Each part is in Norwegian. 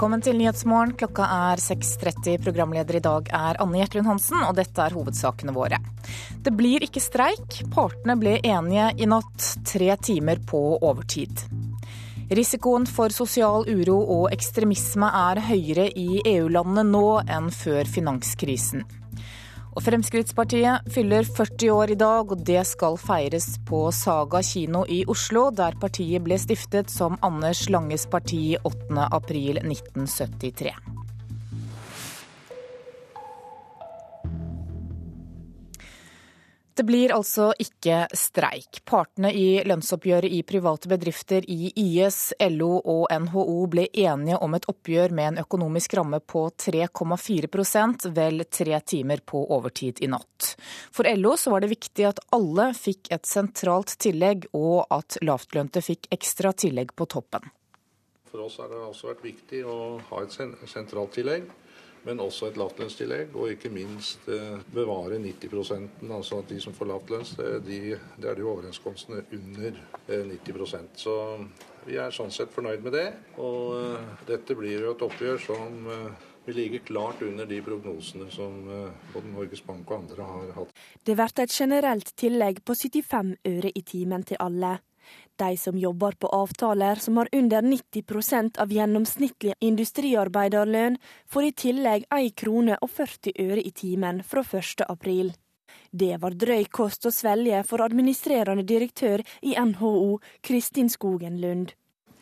Velkommen til Nyhetsmorgen. Klokka er 6.30. Programleder i dag er Anne Gjertlund Hansen, og dette er hovedsakene våre. Det blir ikke streik. Partene ble enige i natt, tre timer på overtid. Risikoen for sosial uro og ekstremisme er høyere i EU-landene nå enn før finanskrisen. Fremskrittspartiet fyller 40 år i dag, og det skal feires på Saga kino i Oslo, der partiet ble stiftet som Anders Langes parti 8. Det blir altså ikke streik. Partene i lønnsoppgjøret i private bedrifter i IS, LO og NHO ble enige om et oppgjør med en økonomisk ramme på 3,4% vel tre timer på overtid i natt. For LO så var det viktig at alle fikk et sentralt tillegg, og at lavtlønte fikk ekstra tillegg på toppen. For oss har det også vært viktig å ha et sentralt tillegg men også et lavtlønnstillegg, og ikke minst eh, bevare 90% altså at de som får lavtlønns, de, det er de overenskomstene under 90 eh, Så vi er sånn sett fornøyd med det. Og eh, dette blir jo et oppgjør som vi ligger klart under de prognosene som både Norges Bank og andre har hatt. Det blir et generelt tillegg på 75 øre i timen til alle. De som jobber på avtaler som har under 90% av gjennomsnittlig industriarbeiderlønn, får i tillegg 1 krone og 40 øre i timen fra 1. april. Det var drøy kost å svelge for administrerende direktør i NHO, Kristin Skogen Lund.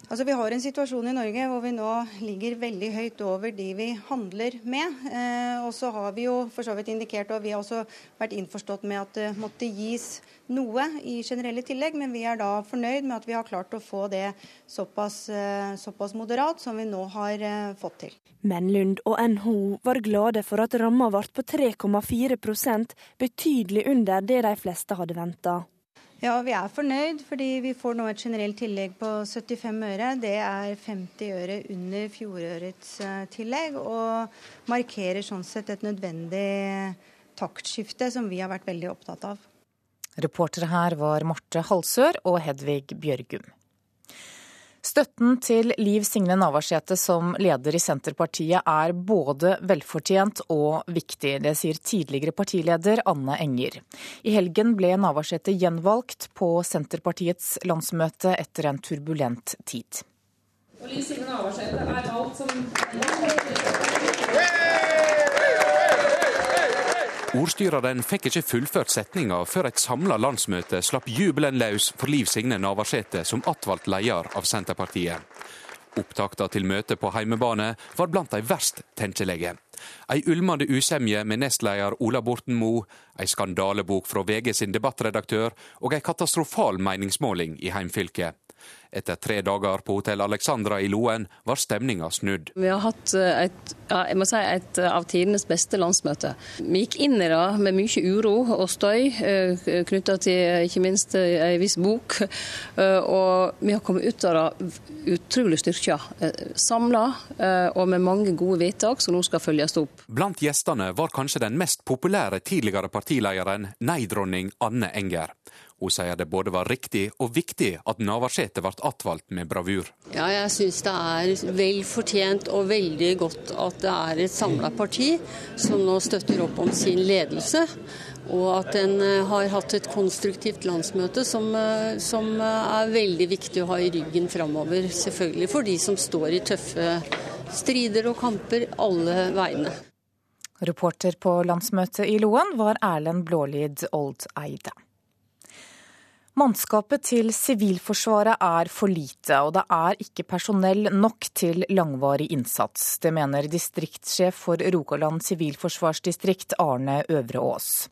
Altså, vi har en situasjon i Norge hvor vi nå ligger veldig høyt over de vi handler med. Eh, og så har vi jo for så vidt indikert, og vi har også vært innforstått med at det måtte gis noe i generelle tillegg, men vi er da fornøyd med at vi har klart å få det såpass, eh, såpass moderat som vi nå har eh, fått til. Men Lund og NHO var glade for at ramma ble på 3,4% betydelig under det de fleste hadde venta. Ja, vi er fornøyd fordi vi får nå et generelt tillegg på 75 øre. Det er 50 øre under fjorårets eh, tillegg, og markerer sånn sett et nødvendig taktskifte som vi har vært veldig opptatt av. Reportere her var Marte Halsør og Hedvig Bjørgum. Støtten til Liv Signe Navarsete som leder i Senterpartiet er både velfortjent og viktig. Det sier tidligere partileder Anne Enger. I helgen ble Navarsete gjenvalgt på Senterpartiets landsmøte etter en turbulent tid. Og Liv Signe Navarsete er valgt som Ordstyreren fikk ikke fullført setninga før et samla landsmøte slapp jubelen løs for Liv Signe Navarsete som attvalgt leder av Senterpartiet. Opptakta til møtet på heimebane var blant de verst tenkelige. Ei ulmende usemje med nestleder Ola Borten Moe, ei skandalebok fra VG sin debattredaktør og ei katastrofal meningsmåling i heimfylket. Etter tre dager på hotell Alexandra i Loen var stemninga snudd. Vi har hatt eh, et, ja, si et av tidenes beste landsmøte. Vi gikk inn i det med mye uro og støy eh, knytta til ikke minst ei viss bok. Eh, og vi har kommet ut av det utrolig styrka. Samla og med mange gode vedtak som nå skal følges opp. Blant gjestene var kanskje den mest populære tidligere partilederen, nei-dronning Anne Enger. Hun sier det både var riktig og viktig at Navarsete ble attvalgt med bravur. Ja, jeg syns det er vel fortjent og veldig godt at det er et samla parti som nå støtter opp om sin ledelse. Og at en eh, har hatt et konstruktivt landsmøte som, eh, som eh, er veldig viktig å ha i ryggen framover. Selvfølgelig for de som står i tøffe strider og kamper alle veiene. Reporter på landsmøtet i Loen var Erlend Blålid Oldeide. Mannskapet til Sivilforsvaret er for lite, og det er ikke personell nok til langvarig innsats. Det mener distriktssjef for Rogaland sivilforsvarsdistrikt, Arne Øvreås.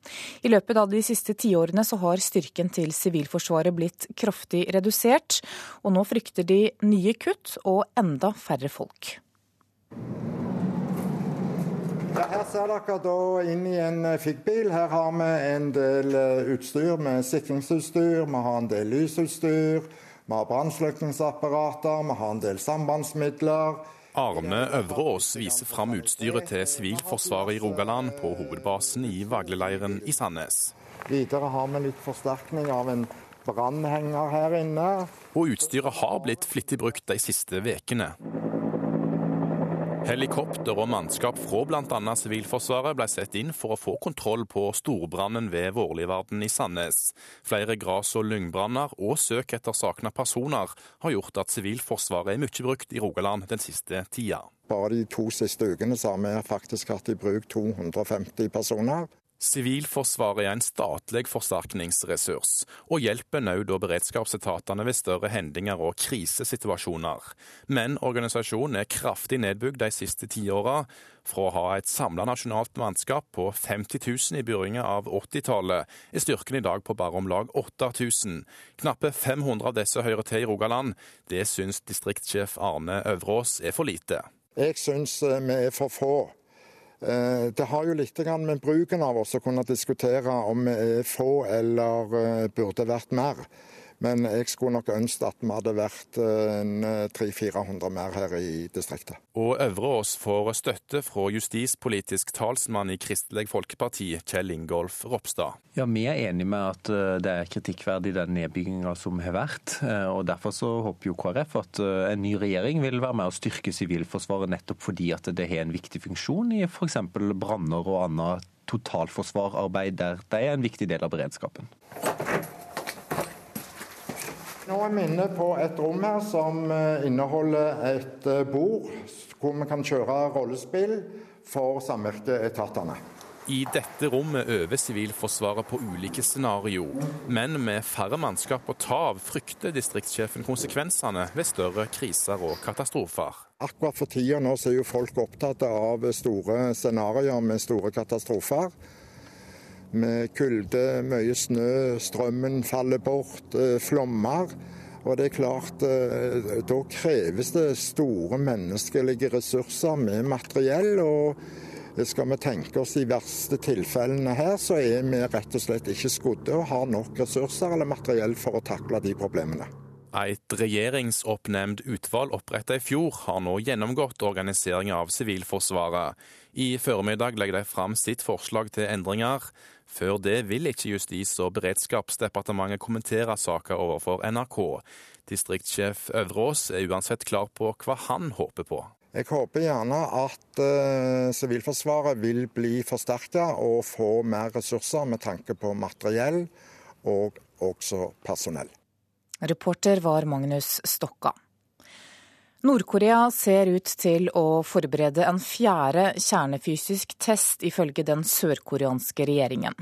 I løpet av de siste tiårene så har styrken til Sivilforsvaret blitt kraftig redusert, og nå frykter de nye kutt og enda færre folk. Ja, her ser dere da inn i en eh, Figg-bil. Her har vi en del eh, utstyr med sikringsutstyr, vi har en del lysutstyr, vi har brannslukningsapparater, vi har en del sambandsmidler. Arne Øvreås viser fram utstyret til Sivilforsvaret i Rogaland på hovedbasen i Vagleleiren i Sandnes. Videre har vi litt forsterkning av en brannhenger her inne. Og utstyret har blitt flittig brukt de siste ukene. Helikopter og mannskap fra bl.a. Sivilforsvaret ble satt inn for å få kontroll på storbrannen ved Vårlivarden i Sandnes. Flere gras- og lyngbranner og søk etter savna personer har gjort at Sivilforsvaret er mye brukt i Rogaland den siste tida. Bare de to siste ukene har vi faktisk hatt i bruk 250 personer. Sivilforsvaret er en statlig forsterkningsressurs, og hjelper nød- og beredskapsetatene ved større hendinger og krisesituasjoner. Men organisasjonen er kraftig nedbygd de siste tiåra. Fra å ha et samla nasjonalt mannskap på 50 000 i begynnelsen av 80-tallet, er styrken i dag på bare om lag 8000. Knappe 500 av disse hører til i Rogaland. Det syns distriktssjef Arne Øvrås er for lite. Jeg syns eh, vi er for få. Eh, det har jo litt med bruken av oss å kunne diskutere om vi er få eller eh, burde vært mer. Men jeg skulle nok ønske at vi hadde vært 300-400 mer her i distriktet. Og Øvreås får støtte fra justispolitisk talsmann i Kristelig Folkeparti, Kjell Ingolf Ropstad. Ja, Vi er enig med at det er kritikkverdig den nedbygginga som har vært. og Derfor så håper jo KrF at en ny regjering vil være med å styrke Sivilforsvaret, nettopp fordi at det har en viktig funksjon i f.eks. branner og annet totalforsvararbeid der det er en viktig del av beredskapen. Nå er vi inne på et rom her som inneholder et bord hvor vi kan kjøre rollespill for samvirkeetatene. I dette rommet øver Sivilforsvaret på ulike scenario, men med færre mannskap å ta av frykter distriktssjefen konsekvensene ved større kriser og katastrofer. Akkurat for tida nå så er jo folk opptatt av store scenarioer med store katastrofer med kulde, mye snø, strømmen faller bort, flommer. Og det er klart, Da kreves det store menneskelige ressurser med materiell. og skal vi tenke oss de verste tilfellene her, så er vi rett og slett ikke skodde og har nok ressurser eller materiell for å takle de problemene. Et regjeringsoppnevnt utvalg opprettet i fjor har nå gjennomgått organiseringen av Sivilforsvaret. I formiddag legger de fram sitt forslag til endringer. Før det vil ikke Justis- og beredskapsdepartementet kommentere saka overfor NRK. Distriktssjef Øvrås er uansett klar på hva han håper på. Jeg håper gjerne at Sivilforsvaret uh, vil bli forsterka og få mer ressurser med tanke på materiell og også personell. Reporter var Magnus Stokka. Nord-Korea ser ut til å forberede en fjerde kjernefysisk test, ifølge den sørkoreanske regjeringen.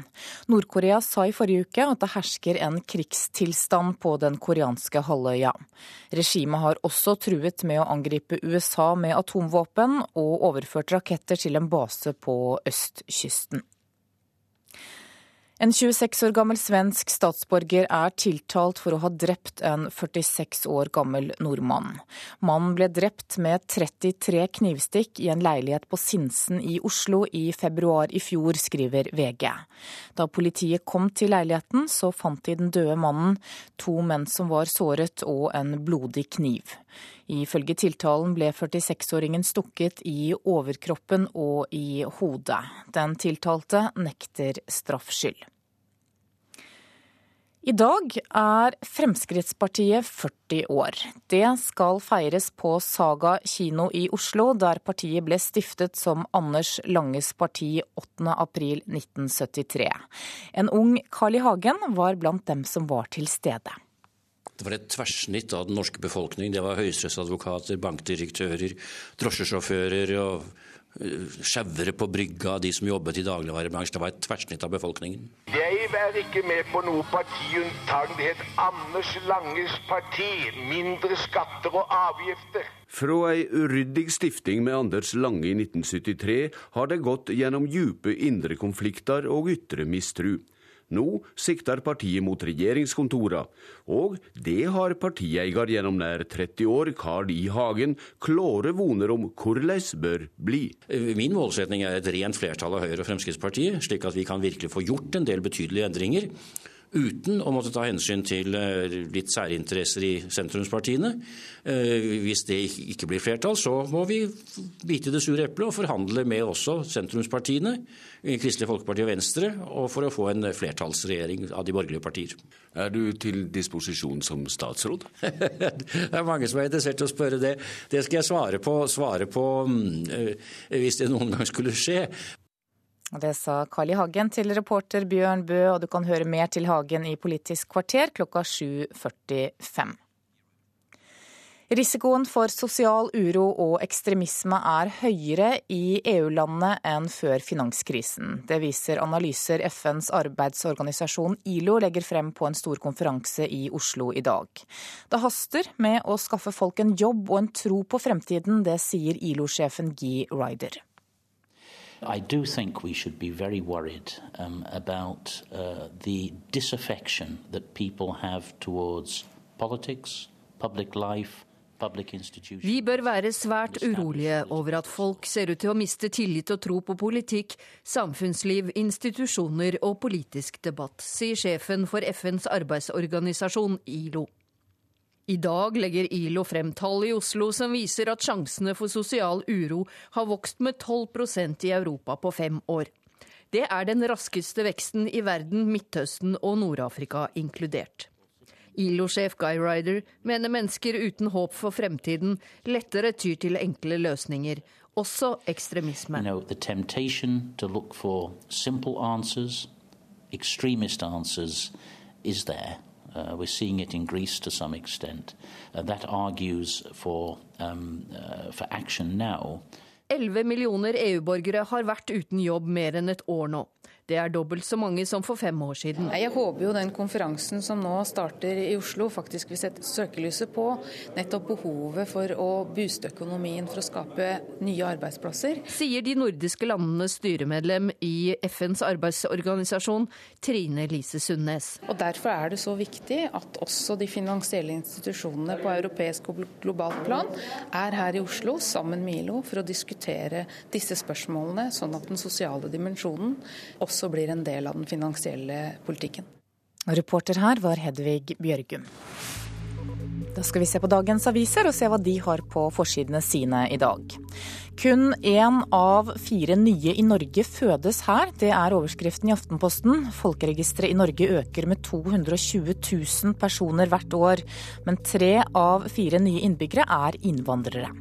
Nord-Korea sa i forrige uke at det hersker en krigstilstand på den koreanske halvøya. Regimet har også truet med å angripe USA med atomvåpen, og overført raketter til en base på østkysten. En 26 år gammel svensk statsborger er tiltalt for å ha drept en 46 år gammel nordmann. Mannen ble drept med 33 knivstikk i en leilighet på Sinsen i Oslo i februar i fjor, skriver VG. Da politiet kom til leiligheten, så fant de den døde mannen, to menn som var såret og en blodig kniv. Ifølge tiltalen ble 46-åringen stukket i overkroppen og i hodet. Den tiltalte nekter straffskyld. I dag er Fremskrittspartiet 40 år. Det skal feires på Saga kino i Oslo, der partiet ble stiftet som Anders Langes parti 8. april 1973. En ung Carl I. Hagen var blant dem som var til stede. Det var et tverrsnitt av den norske befolkning. Det var høyesterettsadvokater, bankdirektører, drosjesjåfører og sjauere på brygga, de som jobbet i dagligvarebransjen. Det var et tverrsnitt av befolkningen. Jeg er ikke med på noe partiunntak. Det het Anders Langes parti. Mindre skatter og avgifter. Fra ei uryddig stifting med Anders Lange i 1973 har det gått gjennom djupe indre konflikter og ytre mistru. Nå sikter partiet mot regjeringskontorene, og det har partieier gjennom nær 30 år, Carl I. Hagen, klare voner om hvordan bør bli. Min målsetning er et rent flertall av Høyre og Fremskrittspartiet, slik at vi kan virkelig få gjort en del betydelige endringer. Uten å måtte ta hensyn til eh, litt særinteresser i sentrumspartiene. Eh, hvis det ikke blir flertall, så må vi bite det sure eplet og forhandle med også sentrumspartiene, Kristelig Folkeparti og Venstre, og for å få en flertallsregjering av de borgerlige partier. Er du til disposisjon som statsråd? det er mange som er interessert i å spørre det. Det skal jeg svare på, svare på mm, hvis det noen gang skulle skje. Det sa Carl I. Hagen til reporter Bjørn Bø, og du kan høre mer til Hagen i Politisk kvarter klokka 7.45. Risikoen for sosial uro og ekstremisme er høyere i EU-landene enn før finanskrisen. Det viser analyser FNs arbeidsorganisasjon ILO legger frem på en stor konferanse i Oslo i dag. Det haster med å skaffe folk en jobb og en tro på fremtiden, det sier ILO-sjefen Guy Ryder. I do think we should be very worried um, about uh, the disaffection that people have towards politics, public life, Vi bør være svært urolige over at folk ser ut til å miste tillit og tro på politikk, samfunnsliv, institusjoner og politisk debatt, sier sjefen for FNs arbeidsorganisasjon ILO. I dag legger ILO frem tall i Oslo som viser at sjansene for sosial uro har vokst med 12% i Europa på fem år. Det er den raskeste veksten i verden, Midtøsten og Nord-Afrika inkludert. ILO-sjef Guy Ryder mener mennesker uten håp for fremtiden lettere tyr til enkle løsninger, også ekstremisme. You know, extremist answers, is there. Uh, we're seeing it in Greece to some extent. Uh, that argues for, um, uh, for action now. 11 millioner EU-borgere har vært uten jobb mer enn et år nå. Det er dobbelt så mange som for fem år siden. Jeg håper jo den konferansen som nå starter i Oslo, faktisk vil sette søkelyset på nettopp behovet for å booste økonomien for å skape nye arbeidsplasser. Sier de nordiske landenes styremedlem i FNs arbeidsorganisasjon, Trine Lise Sundnes. Og Derfor er det så viktig at også de finansielle institusjonene på europeisk og globalt plan er her i Oslo sammen med ILO for å diskutere disse spørsmålene, sånn at den sosiale dimensjonen også også blir en del av den finansielle politikken. Reporter her var Hedvig Bjørgum. Da skal vi se på dagens aviser og se hva de har på forsidene sine i dag. Kun én av fire nye i Norge fødes her. Det er overskriften i Aftenposten. Folkeregisteret i Norge øker med 220 000 personer hvert år. Men tre av fire nye innbyggere er innvandrere.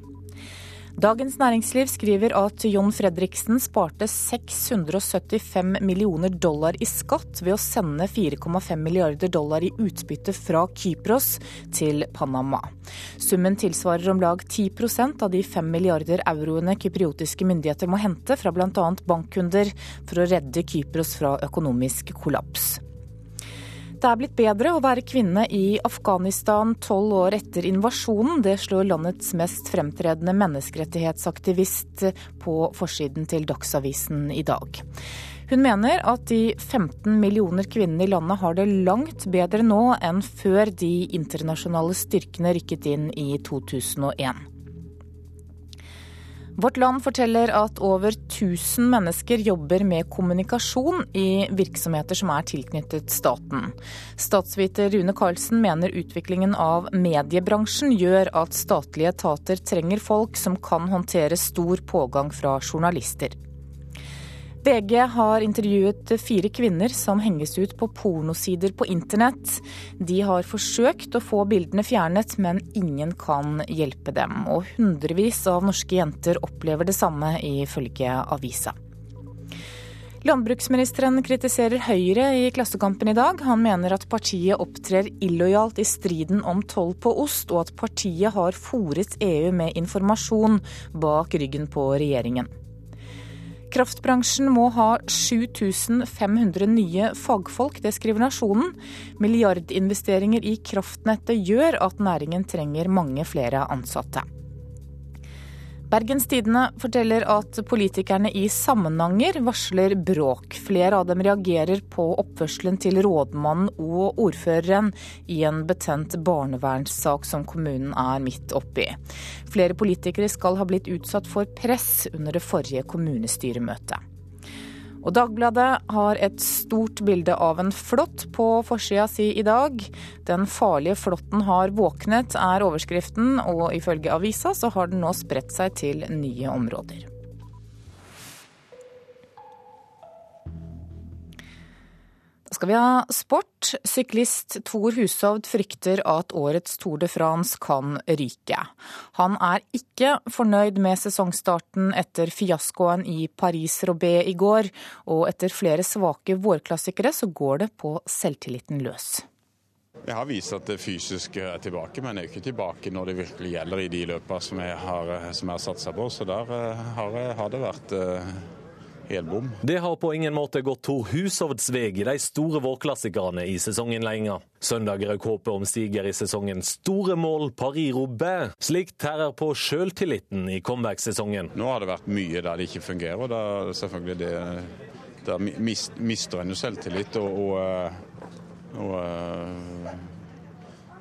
Dagens Næringsliv skriver at John Fredriksen sparte 675 millioner dollar i skatt ved å sende 4,5 milliarder dollar i utbytte fra Kypros til Panama. Summen tilsvarer om lag 10% av de 5 milliarder euroene kypriotiske myndigheter må hente fra bl.a. bankkunder for å redde Kypros fra økonomisk kollaps. Det er blitt bedre å være kvinne i Afghanistan tolv år etter invasjonen. Det slår landets mest fremtredende menneskerettighetsaktivist på forsiden til Dagsavisen i dag. Hun mener at de 15 millioner kvinnene i landet har det langt bedre nå enn før de internasjonale styrkene rykket inn i 2001. Vårt Land forteller at over 1000 mennesker jobber med kommunikasjon i virksomheter som er tilknyttet staten. Statsviter Rune Karlsen mener utviklingen av mediebransjen gjør at statlige etater trenger folk som kan håndtere stor pågang fra journalister. VG har intervjuet fire kvinner som henges ut på pornosider på internett. De har forsøkt å få bildene fjernet, men ingen kan hjelpe dem. Og hundrevis av norske jenter opplever det samme, ifølge avisa. Landbruksministeren kritiserer Høyre i Klassekampen i dag. Han mener at partiet opptrer illojalt i striden om toll på ost, og at partiet har fòret EU med informasjon bak ryggen på regjeringen. Kraftbransjen må ha 7500 nye fagfolk, det skriver Nasjonen. Milliardinvesteringer i kraftnettet gjør at næringen trenger mange flere ansatte. Bergens Tidende forteller at politikerne i Samnanger varsler bråk. Flere av dem reagerer på oppførselen til rådmannen og ordføreren i en betent barnevernssak som kommunen er midt oppi. Flere politikere skal ha blitt utsatt for press under det forrige kommunestyremøtet. Og Dagbladet har et stort bilde av en flått på forsida si i dag. Den farlige flåtten har våknet, er overskriften, og ifølge avisa så har den nå spredt seg til nye områder. Skal vi ha sport. Syklist Tor Hushovd frykter at årets Tour de France kan ryke. Han er ikke fornøyd med sesongstarten etter fiaskoen i Paris-Roubais i går, og etter flere svake vårklassikere så går det på selvtilliten løs. Jeg har vist at det fysiske er tilbake, men jeg er ikke tilbake når det virkelig gjelder i de løpene som jeg har, som jeg har satsa på. Så der eh, har, har det vært eh, helbom. Det har på ingen måte gått Tor Hushovds vei i de store vårklassikerne i sesongen lenger. Søndag røk håpet om stiger i sesongens store mål Paris-Roubert. Slikt tærer på sjøltilliten i comeback-sesongen. Nå har det vært mye der det ikke fungerer, og da selvfølgelig det Da mister en jo selvtillit og, og, og, og eh,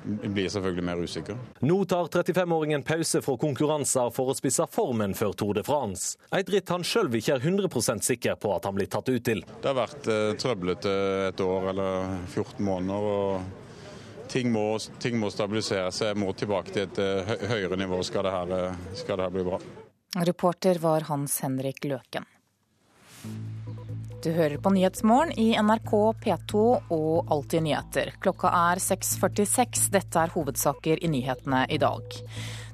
blir selvfølgelig mer usikker. Nå tar 35-åringen pause fra konkurranser for å spisse formen før Tour de France. Et ritt han sjøl ikke er 100 sikker på at han blir tatt ut til. Det har vært eh, trøblete et år eller 14 måneder. og Ting må, ting må stabilisere seg. Jeg må tilbake til et uh, høyere nivå skal det, her, uh, skal det her bli bra. Reporter var Hans Henrik Løken. Du hører på Nyhetsmorgen i NRK P2 og Alltid nyheter. Klokka er 6.46. Dette er hovedsaker i nyhetene i dag.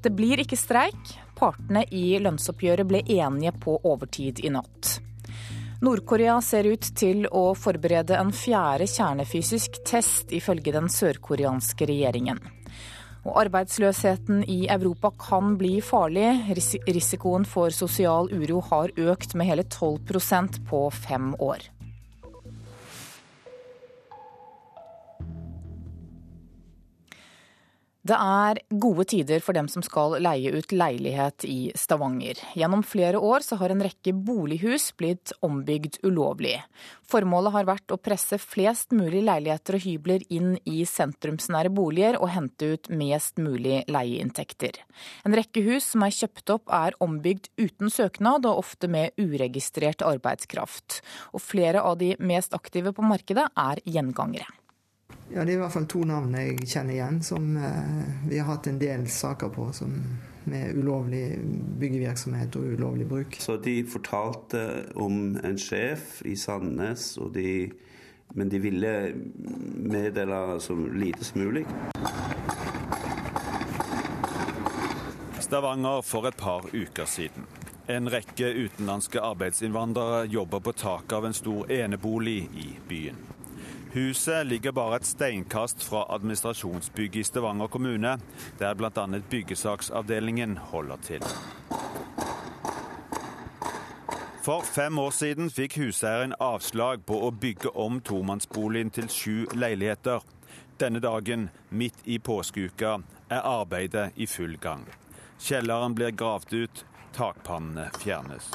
Det blir ikke streik. Partene i lønnsoppgjøret ble enige på overtid i natt. Nord-Korea ser ut til å forberede en fjerde kjernefysisk test, ifølge den sørkoreanske regjeringen. Og arbeidsløsheten i Europa kan bli farlig. Risikoen for sosial uro har økt med hele 12% på fem år. Det er gode tider for dem som skal leie ut leilighet i Stavanger. Gjennom flere år så har en rekke bolighus blitt ombygd ulovlig. Formålet har vært å presse flest mulig leiligheter og hybler inn i sentrumsnære boliger og hente ut mest mulig leieinntekter. En rekke hus som er kjøpt opp er ombygd uten søknad og ofte med uregistrert arbeidskraft. Og flere av de mest aktive på markedet er gjengangere. Ja, Det er i hvert fall to navn jeg kjenner igjen, som eh, vi har hatt en del saker på som, med ulovlig byggevirksomhet og ulovlig bruk. Så De fortalte om en sjef i Sandnes, de, men de ville meddele så lite som mulig. Stavanger for et par uker siden. En rekke utenlandske arbeidsinnvandrere jobber på taket av en stor enebolig i byen. Huset ligger bare et steinkast fra administrasjonsbygget i Stavanger kommune, der bl.a. byggesaksavdelingen holder til. For fem år siden fikk huseieren avslag på å bygge om tomannsboligen til sju leiligheter. Denne dagen, midt i påskeuka, er arbeidet i full gang. Kjelleren blir gravd ut, takpannene fjernes.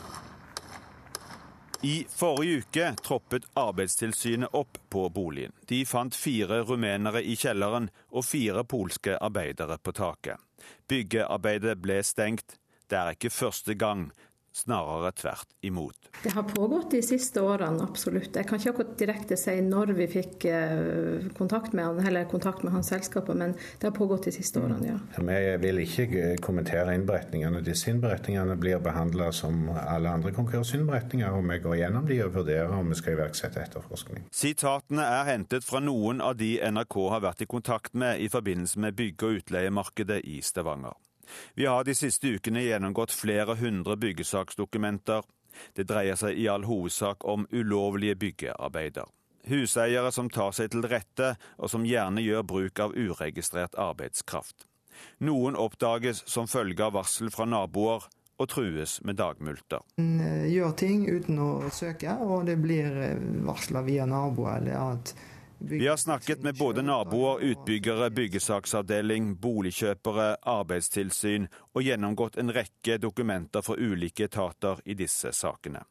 I forrige uke troppet Arbeidstilsynet opp på boligen. De fant fire rumenere i kjelleren og fire polske arbeidere på taket. Byggearbeidet ble stengt. Det er ikke første gang Snarere tvert imot. Det har pågått de siste årene, absolutt. Jeg kan ikke akkurat direkte si når vi fikk eh, kontakt med han, eller kontakt med hans selskaper, men det har pågått de siste årene, ja. Vi vil ikke kommentere innberetningene. Disse innberetningene blir behandla som alle andre konkursinnberetninger, og vi går gjennom de og vurderer om vi skal iverksette etterforskning. Sitatene er hentet fra noen av de NRK har vært i kontakt med i forbindelse med bygge- og utleiemarkedet i Stavanger. Vi har de siste ukene gjennomgått flere hundre byggesaksdokumenter. Det dreier seg i all hovedsak om ulovlige byggearbeider. Huseiere som tar seg til rette, og som gjerne gjør bruk av uregistrert arbeidskraft. Noen oppdages som følge av varsel fra naboer, og trues med dagmulter. En eh, gjør ting uten å søke, og det blir varsla via naboer eller at vi har snakket med både naboer, utbyggere, byggesaksavdeling, boligkjøpere, arbeidstilsyn og gjennomgått en rekke dokumenter fra ulike etater i disse sakene.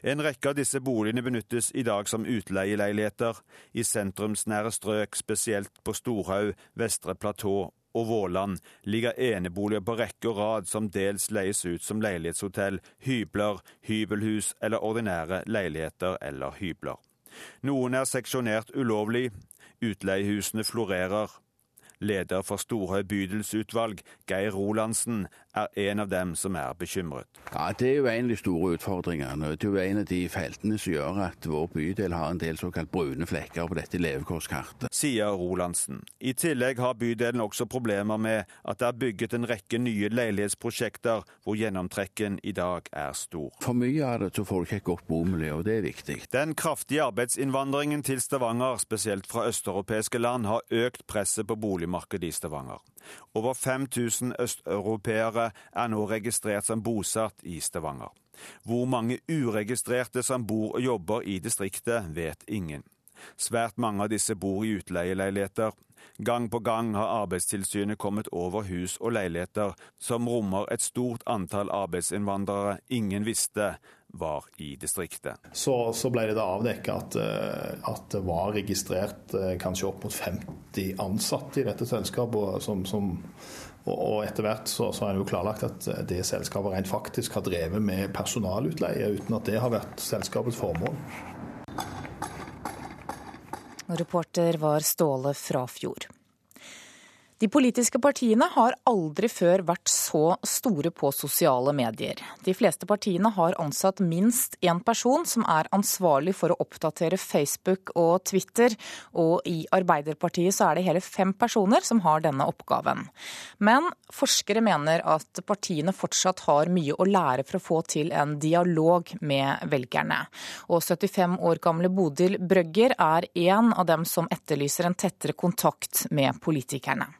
En rekke av disse boligene benyttes i dag som utleieleiligheter i sentrumsnære strøk, spesielt på Storhaug, Vestre Platå og Våland ligger eneboliger på rekke og rad som dels leies ut som leilighetshotell, hybler, hybelhus eller ordinære leiligheter eller hybler. Noen er seksjonert ulovlig, utleiehusene florerer, Leder for Storhøy bydelsutvalg, Geir Rolandsen, er en av dem som er bekymret. Ja, Det er jo en av de store utfordringene. Det er jo en av de feltene som gjør at vår bydel har en del såkalt brune flekker på dette levekårskartet. Sier Rolandsen. I tillegg har bydelen også problemer med at det er bygget en rekke nye leilighetsprosjekter hvor gjennomtrekken i dag er stor. For mye av det så får du ikke et godt bomiljø, og det er viktig. Den kraftige arbeidsinnvandringen til Stavanger, spesielt fra østeuropeiske land, har økt presset på bolig boligmarkedet i Stavanger. Over 5000 østeuropeere er nå registrert som bosatt i Stavanger. Hvor mange uregistrerte som bor og jobber i distriktet, vet ingen. Svært mange av disse bor i utleieleiligheter. Gang på gang har Arbeidstilsynet kommet over hus og leiligheter som rommer et stort antall arbeidsinnvandrere ingen visste var i distriktet. Så, så ble det da avdekket at, eh, at, det var registrert eh, kanskje opp mot 50 ansatte i dette selskapet. Som, som, og etter hvert så, så er det jo klarlagt at eh, det selskapet rent faktisk har drevet med personalutleie, uten at det har vært selskapets formål. Reporter var Ståle Frafjord. De politiske partiene har aldri før vært så store på sosiale medier. De fleste partiene har ansatt minst én person som er ansvarlig for å oppdatere Facebook og Twitter, og i Arbeiderpartiet så er det hele fem personer som har denne oppgaven. Men forskere mener at partiene fortsatt har mye å lære for å få til en dialog med velgerne. Og 75 år gamle Bodil Brøgger er en av dem som etterlyser en tettere kontakt med politikerne.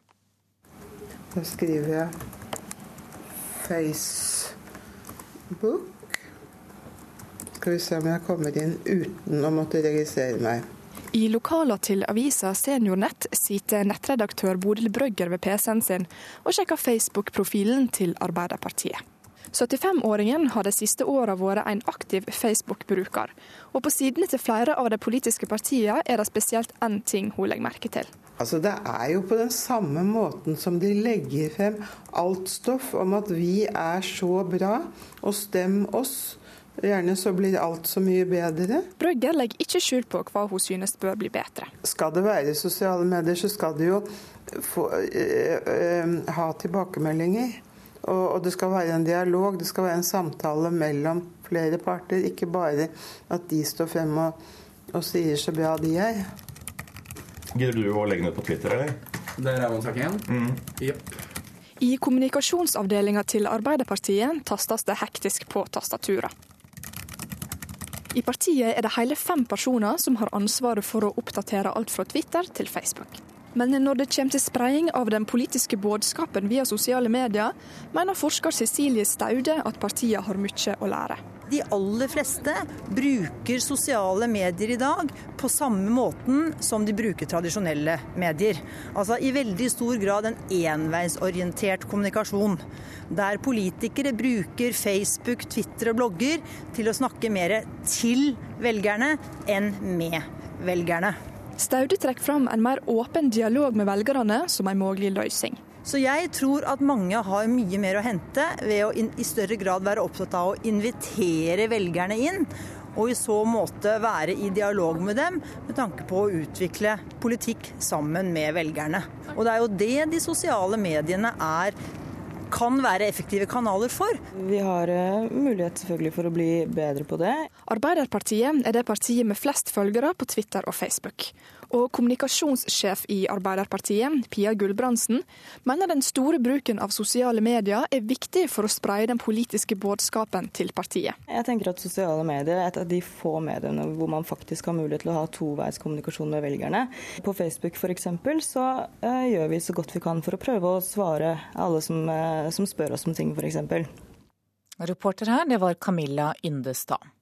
Da skriver jeg Facebook. Skal vi se om jeg kommer inn uten å måtte registrere meg. I lokalene til avisa Seniornett sitter nettredaktør Bodil Brøgger ved PC-en sin og sjekker Facebook-profilen til Arbeiderpartiet. 75-åringen har de siste åra vært en aktiv Facebook-bruker, og på sidene til flere av de politiske partiene er det spesielt én ting hun legger merke til. Altså Det er jo på den samme måten som de legger frem alt stoff om at vi er så bra, og stem oss. Gjerne så blir alt så mye bedre. Brøgge legger ikke skjul på hva hun synes bør bli bedre. Skal det være sosiale medier, så skal det jo få, øh, øh, ha tilbakemeldinger. Og, og, det skal være en dialog, det skal være en samtale mellom flere parter. Ikke bare at de står frem og, og sier så bra de er. Gidder du å legge ned på Twitter, eller? Det er sak én? Mm. Yep. I kommunikasjonsavdelinga til Arbeiderpartiet tastes det hektisk på tastaturet. I partiet er det hele fem personer som har ansvaret for å oppdatere alt fra Twitter til Facebook. Men når det kommer til spredning av den politiske budskapen via sosiale medier, mener forsker Cecilie Staude at partiet har mye å lære. De aller fleste bruker sosiale medier i dag på samme måten som de bruker tradisjonelle medier. Altså i veldig stor grad en enveisorientert kommunikasjon. Der politikere bruker Facebook, Twitter og blogger til å snakke mer til velgerne enn med velgerne. Staude trekker fram en mer åpen dialog med velgerne som en mulig løsning. Så jeg tror at mange har mye mer å hente ved å i større grad være opptatt av å invitere velgerne inn. Og i så måte være i dialog med dem med tanke på å utvikle politikk sammen med velgerne. Og det er jo det de sosiale mediene er kan være effektive kanaler for. Vi har uh, mulighet selvfølgelig for å bli bedre på det. Arbeiderpartiet er det partiet med flest følgere på Twitter og Facebook. Og kommunikasjonssjef i Arbeiderpartiet, Pia Gulbrandsen, mener den store bruken av sosiale medier er viktig for å spreie den politiske budskapen til partiet. Jeg tenker at sosiale medier er et av de få mediene hvor man faktisk har mulighet til å ha toveiskommunikasjon med velgerne. På Facebook f.eks. så uh, gjør vi så godt vi kan for å prøve å svare alle som, uh, som spør oss om ting, f.eks. Reporter her, det var Camilla Yndestad.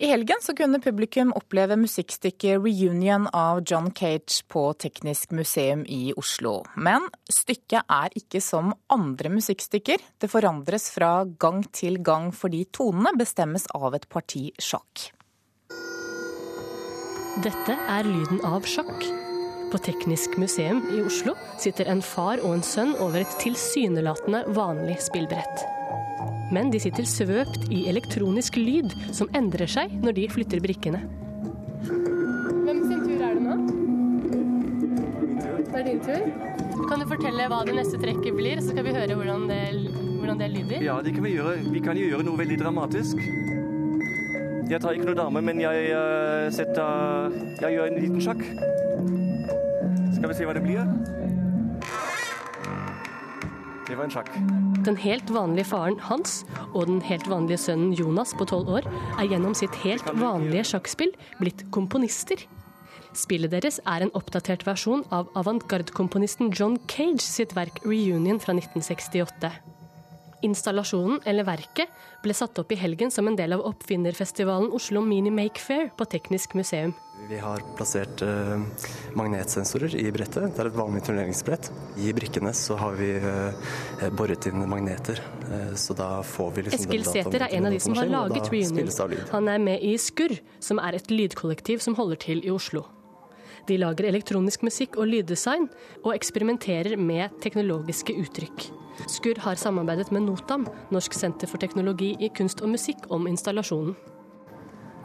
I helgen så kunne publikum oppleve musikkstykket 'Reunion' av John Cage på Teknisk museum i Oslo. Men stykket er ikke som andre musikkstykker. Det forandres fra gang til gang fordi tonene bestemmes av et parti sjakk. Dette er lyden av sjakk. På Teknisk museum i Oslo sitter en far og en sønn over et tilsynelatende vanlig spillbrett. Men de sitter svøpt i elektronisk lyd som endrer seg når de flytter brikkene. Hvem sin tur er det nå? Det er din tur. Kan du fortelle hva det neste trekket blir, så skal vi høre hvordan det, hvordan det lyder? Ja, det kan vi gjøre. Vi kan jo gjøre noe veldig dramatisk. Jeg tar ikke noe dame, men jeg uh, setter Jeg gjør en liten sjakk. Skal vi se hva det blir? Det var en sjakk. Den helt vanlige faren Hans og den helt vanlige sønnen Jonas på tolv år er gjennom sitt helt vanlige sjakkspill blitt komponister. Spillet deres er en oppdatert versjon av avantgarde-komponisten John Cage sitt verk 'Reunion' fra 1968. Installasjonen, eller verket, ble satt opp i helgen som en del av oppfinnerfestivalen Oslo Mini Make Fair på Teknisk museum. Vi har plassert eh, magnetsensorer i brettet. Det er et vanlig turneringsbrett. I brikkene så har vi eh, boret inn magneter. Eh, så da får vi liksom Eskil Sæther er en av de som har laget Reunion. Han er med i Skurr, som er et lydkollektiv som holder til i Oslo. De lager elektronisk musikk og lyddesign, og eksperimenterer med teknologiske uttrykk. Skurr har samarbeidet med NOTAM, Norsk senter for teknologi i kunst og musikk, om installasjonen.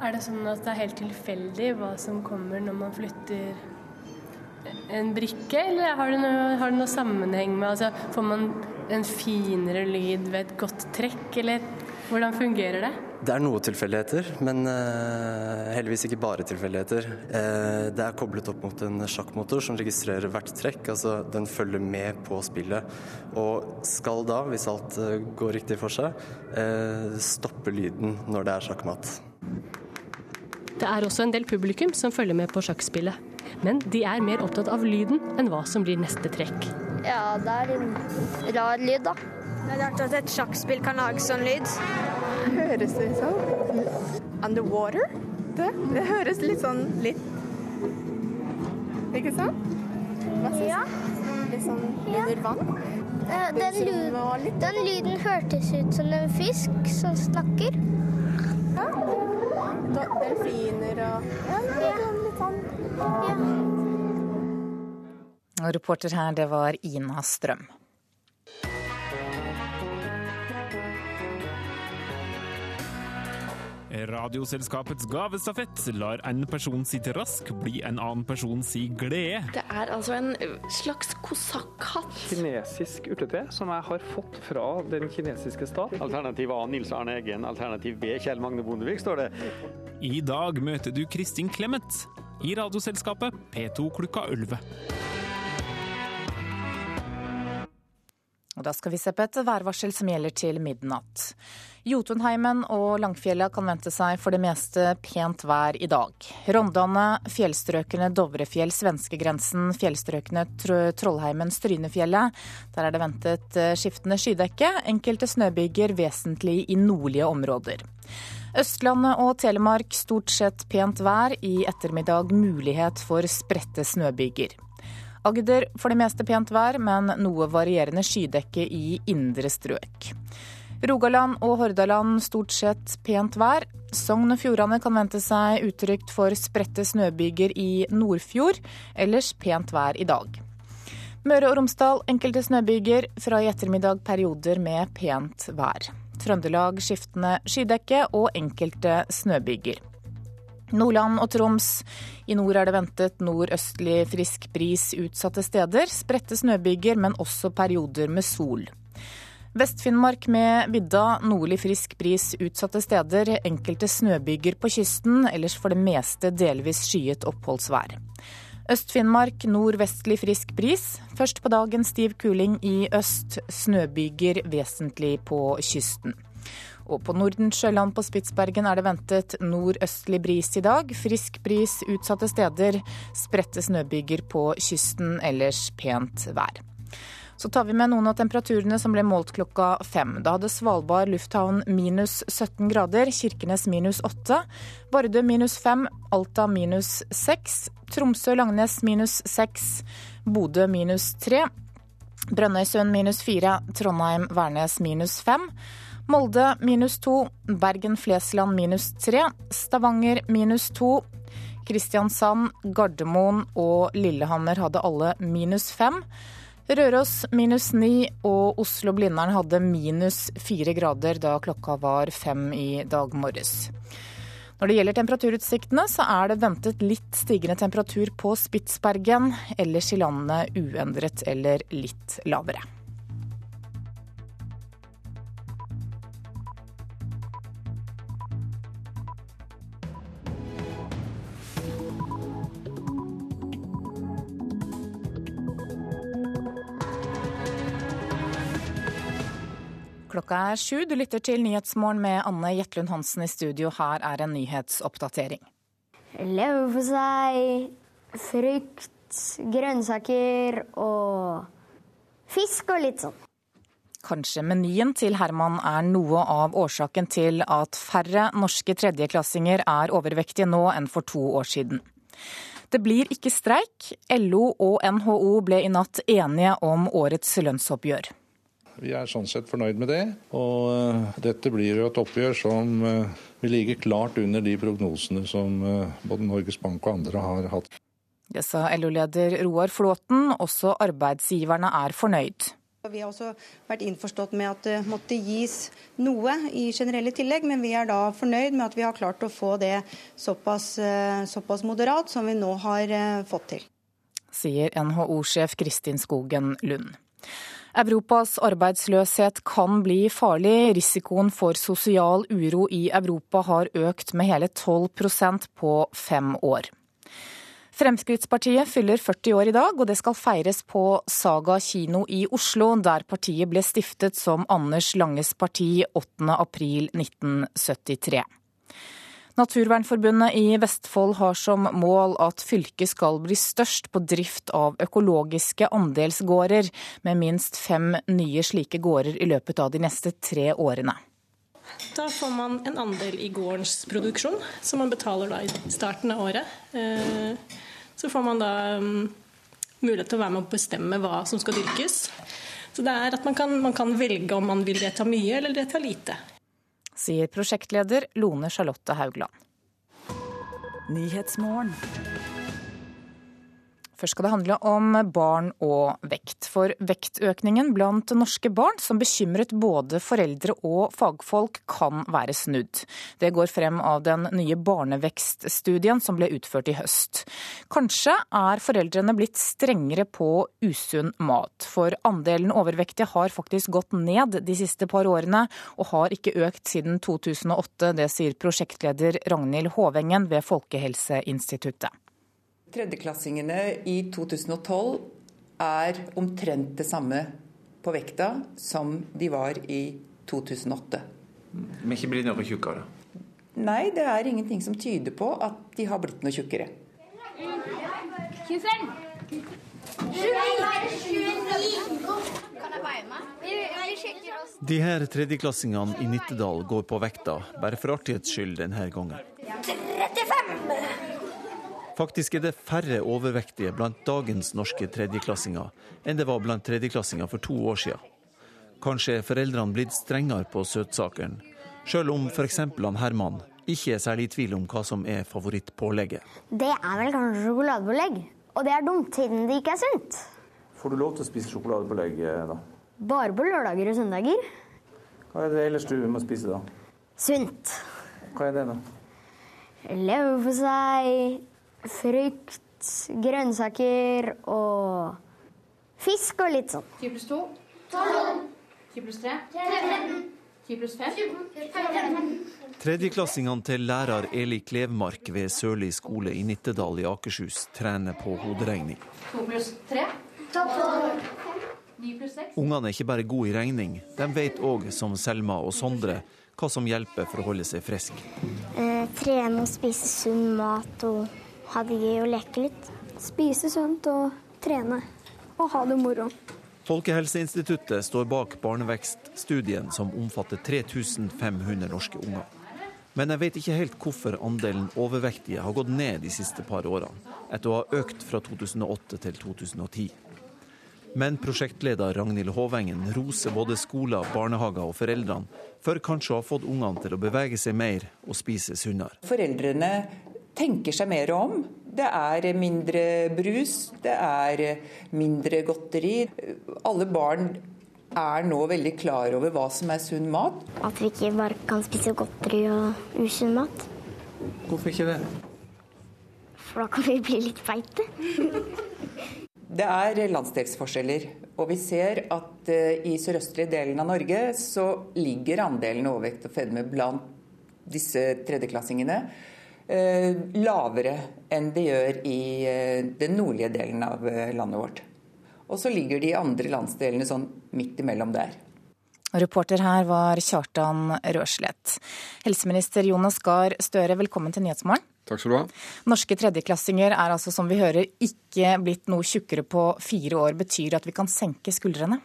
Er det sånn at det er helt tilfeldig hva som kommer når man flytter en brikke, eller har det noe, har det noe sammenheng med altså, Får man en finere lyd ved et godt trekk, eller hvordan fungerer det? Det er noe tilfeldigheter, men uh, heldigvis ikke bare tilfeldigheter. Uh, det er koblet opp mot en sjakkmotor som registrerer hvert trekk. altså Den følger med på spillet. Og skal da, hvis alt uh, går riktig for seg, stoppe lyden når det er sjakkmatt. Det er også en del publikum som følger med på sjakkspillet. Men de er mer opptatt av lyden enn hva som blir neste trekk. Ja, det er en rar lyd, da. Det er rart at et sjakkspill kan lage sånn lyd. Høres det sånn underwater? Det, det høres litt sånn litt Ikke sant? Hva synes ja. Litt sånn under vann? Den, lyd, den, lyden hørtes ut som en fisk som snakker. Ja. Delfiner og ja, litt sånn. Ja. Og reporter her, det var Ina Strøm. Radioselskapets gavestafett lar en person sitte rask bli en annen person si glede. Det er altså en slags kosakkhatt. Kinesisk urtete som jeg har fått fra den kinesiske stat. Alternativ A Nils Arne Eggen, alternativ B Kjell Magne Bondevik, står det. I dag møter du Kristin Clemet i Radioselskapet P2 klokka 11. Og da skal vi se på et værvarsel som gjelder til midnatt. Jotunheimen og Langfjella kan vente seg for det meste pent vær i dag. Rondane, fjellstrøkene Dovrefjell, svenskegrensen, fjellstrøkene Trollheimen, Strynefjellet. Der er det ventet eh, skiftende skydekke. Enkelte snøbyger vesentlig i nordlige områder. Østlandet og Telemark stort sett pent vær. I ettermiddag mulighet for spredte snøbyger. Agder for det meste pent vær, men noe varierende skydekke i indre strøk. Rogaland og Hordaland stort sett pent vær. Sogn og Fjordane kan vente seg utrygt for spredte snøbyger i Nordfjord. Ellers pent vær i dag. Møre og Romsdal enkelte snøbyger. Fra i ettermiddag perioder med pent vær. Trøndelag skiftende skydekke og enkelte snøbyger. Nordland og Troms. I nord er det ventet nordøstlig frisk bris utsatte steder. Spredte snøbyger, men også perioder med sol. Vest-Finnmark med vidda, nordlig frisk bris utsatte steder. Enkelte snøbyger på kysten, ellers for det meste delvis skyet oppholdsvær. Øst-Finnmark nordvestlig frisk bris. Først på dagen stiv kuling i øst. Snøbyger vesentlig på kysten. Og på Nordensjøland på Spitsbergen er det ventet nordøstlig bris i dag. Frisk bris utsatte steder. Spredte snøbyger på kysten, ellers pent vær. Så tar vi med noen av temperaturene som ble målt klokka fem. Da hadde Svalbard lufthavn minus 17 grader, Kirkenes minus 8, Vardø minus 5, Alta minus 6, Tromsø-Langnes minus 6, Bodø minus 3, Brønnøysund minus 4, Trondheim-Værnes minus 5. Molde minus 2, Bergen-Flesland minus 3, Stavanger minus 2, Kristiansand, Gardermoen og Lillehammer hadde alle minus fem. Røros minus ni og Oslo-Blindern hadde minus fire grader da klokka var fem i dag morges. Når det gjelder temperaturutsiktene, så er det ventet litt stigende temperatur på Spitsbergen. Ellers i landet uendret eller litt lavere. Klokka er sju. Du lytter til Nyhetsmorgen med Anne Jetlund Hansen i studio. Her er en nyhetsoppdatering. Leverpostei, frukt, grønnsaker og fisk og litt sånn. Kanskje menyen til Herman er noe av årsaken til at færre norske tredjeklassinger er overvektige nå enn for to år siden. Det blir ikke streik. LO og NHO ble i natt enige om årets lønnsoppgjør. Vi er sånn sett fornøyd med det. Og uh, dette blir jo et oppgjør som uh, vil ligge klart under de prognosene som uh, både Norges Bank og andre har hatt. Det sa LO-leder Roar Flåten. Også arbeidsgiverne er fornøyd. Vi har også vært innforstått med at det måtte gis noe i generelle tillegg, men vi er da fornøyd med at vi har klart å få det såpass, såpass moderat som vi nå har fått til. Sier NHO-sjef Kristin Skogen Lund. Europas arbeidsløshet kan bli farlig. Risikoen for sosial uro i Europa har økt med hele 12% på fem år. Fremskrittspartiet fyller 40 år i dag, og det skal feires på Saga kino i Oslo, der partiet ble stiftet som Anders Langes parti 8. april 1973. Naturvernforbundet i Vestfold har som mål at fylket skal bli størst på drift av økologiske andelsgårder, med minst fem nye slike gårder i løpet av de neste tre årene. Da får man en andel i gårdens produksjon, som man betaler da i starten av året. Så får man da mulighet til å være med og bestemme hva som skal dyrkes. Så det er at man kan, man kan velge om man vil vedta mye eller vedta lite sier prosjektleder Lone Charlotte Haugland. Først skal det handle om barn og vekt. For vektøkningen blant norske barn, som bekymret både foreldre og fagfolk, kan være snudd. Det går frem av den nye barnevekststudien som ble utført i høst. Kanskje er foreldrene blitt strengere på usunn mat. For andelen overvektige har faktisk gått ned de siste par årene, og har ikke økt siden 2008. Det sier prosjektleder Ragnhild Håvengen ved Folkehelseinstituttet. Tredjeklassingene i 2012 er omtrent det samme på vekta som de var i 2008. Men ikke blir noe tjukkere? Nei, det er ingenting som tyder på at de har blitt noe tjukkere. 25. 29. Kan jeg være med? Vi sjekker oss. De her tredjeklassingene i Nittedal går på vekta, bare for artighets skyld denne gangen. 35. Faktisk er det færre overvektige blant dagens norske tredjeklassinger enn det var blant tredjeklassinger for to år siden. Kanskje er foreldrene blitt strengere på søtsakene, sjøl om f.eks. han Herman ikke er særlig i tvil om hva som er favorittpålegget. Det er vel kanskje sjokoladepålegg. Og det er dumt, siden det ikke er sunt. Får du lov til å spise sjokoladepålegg, da? Bare på lørdager og søndager. Hva er det ellers du må spise, da? Sunt. Hva er det, da? Leverpostei, frukt, grønnsaker og fisk og litt sånn. 10 pluss 2? 12. 10 pluss 3? 13. 10 pluss 5? 15. Tredjeklassingene til lærer Eli Klevmark ved Sørli skole i Nittedal i Akershus trener på hoderegning. 2 pluss 3? 12. 9 pluss 6? Ungene er ikke bare gode i regning, de vet òg, som Selma og Sondre, hva som hjelper for å holde seg frisk. Eh, trene og spise sunn mat og ha det gøy og leke litt. Spise sunt og trene. Og ha det moro. Folkehelseinstituttet står bak barnevekststudien som omfatter 3500 norske unger. Men jeg vet ikke helt hvorfor andelen overvektige har gått ned de siste par årene, etter å ha økt fra 2008 til 2010. Men prosjektleder Ragnhild Håvengen roser både skoler, barnehager og foreldrene for kanskje å ha fått ungene til å bevege seg mer og spise sunnere. Foreldrene tenker seg mer om. Det er mindre brus, det er mindre godteri. Alle barn er nå veldig klar over hva som er sunn mat. At vi ikke bare kan spise godteri og usunn mat. Hvorfor ikke det? For da kan vi bli litt feite. Det er landsdelsforskjeller. Og vi ser at uh, i sørøstlige delen av Norge så ligger andelen overvekt og fedme blant disse tredjeklassingene lavere enn det gjør i uh, den nordlige delen av landet vårt. Og så ligger de andre landsdelene sånn midt imellom der. Reporter her var Kjartan Røslett. Helseminister Jonas Gahr Støre, velkommen til Nyhetsmorgen. Takk skal du ha. Norske tredjeklassinger er altså, som vi hører, ikke blitt noe tjukkere på fire år. Betyr det at vi kan senke skuldrene?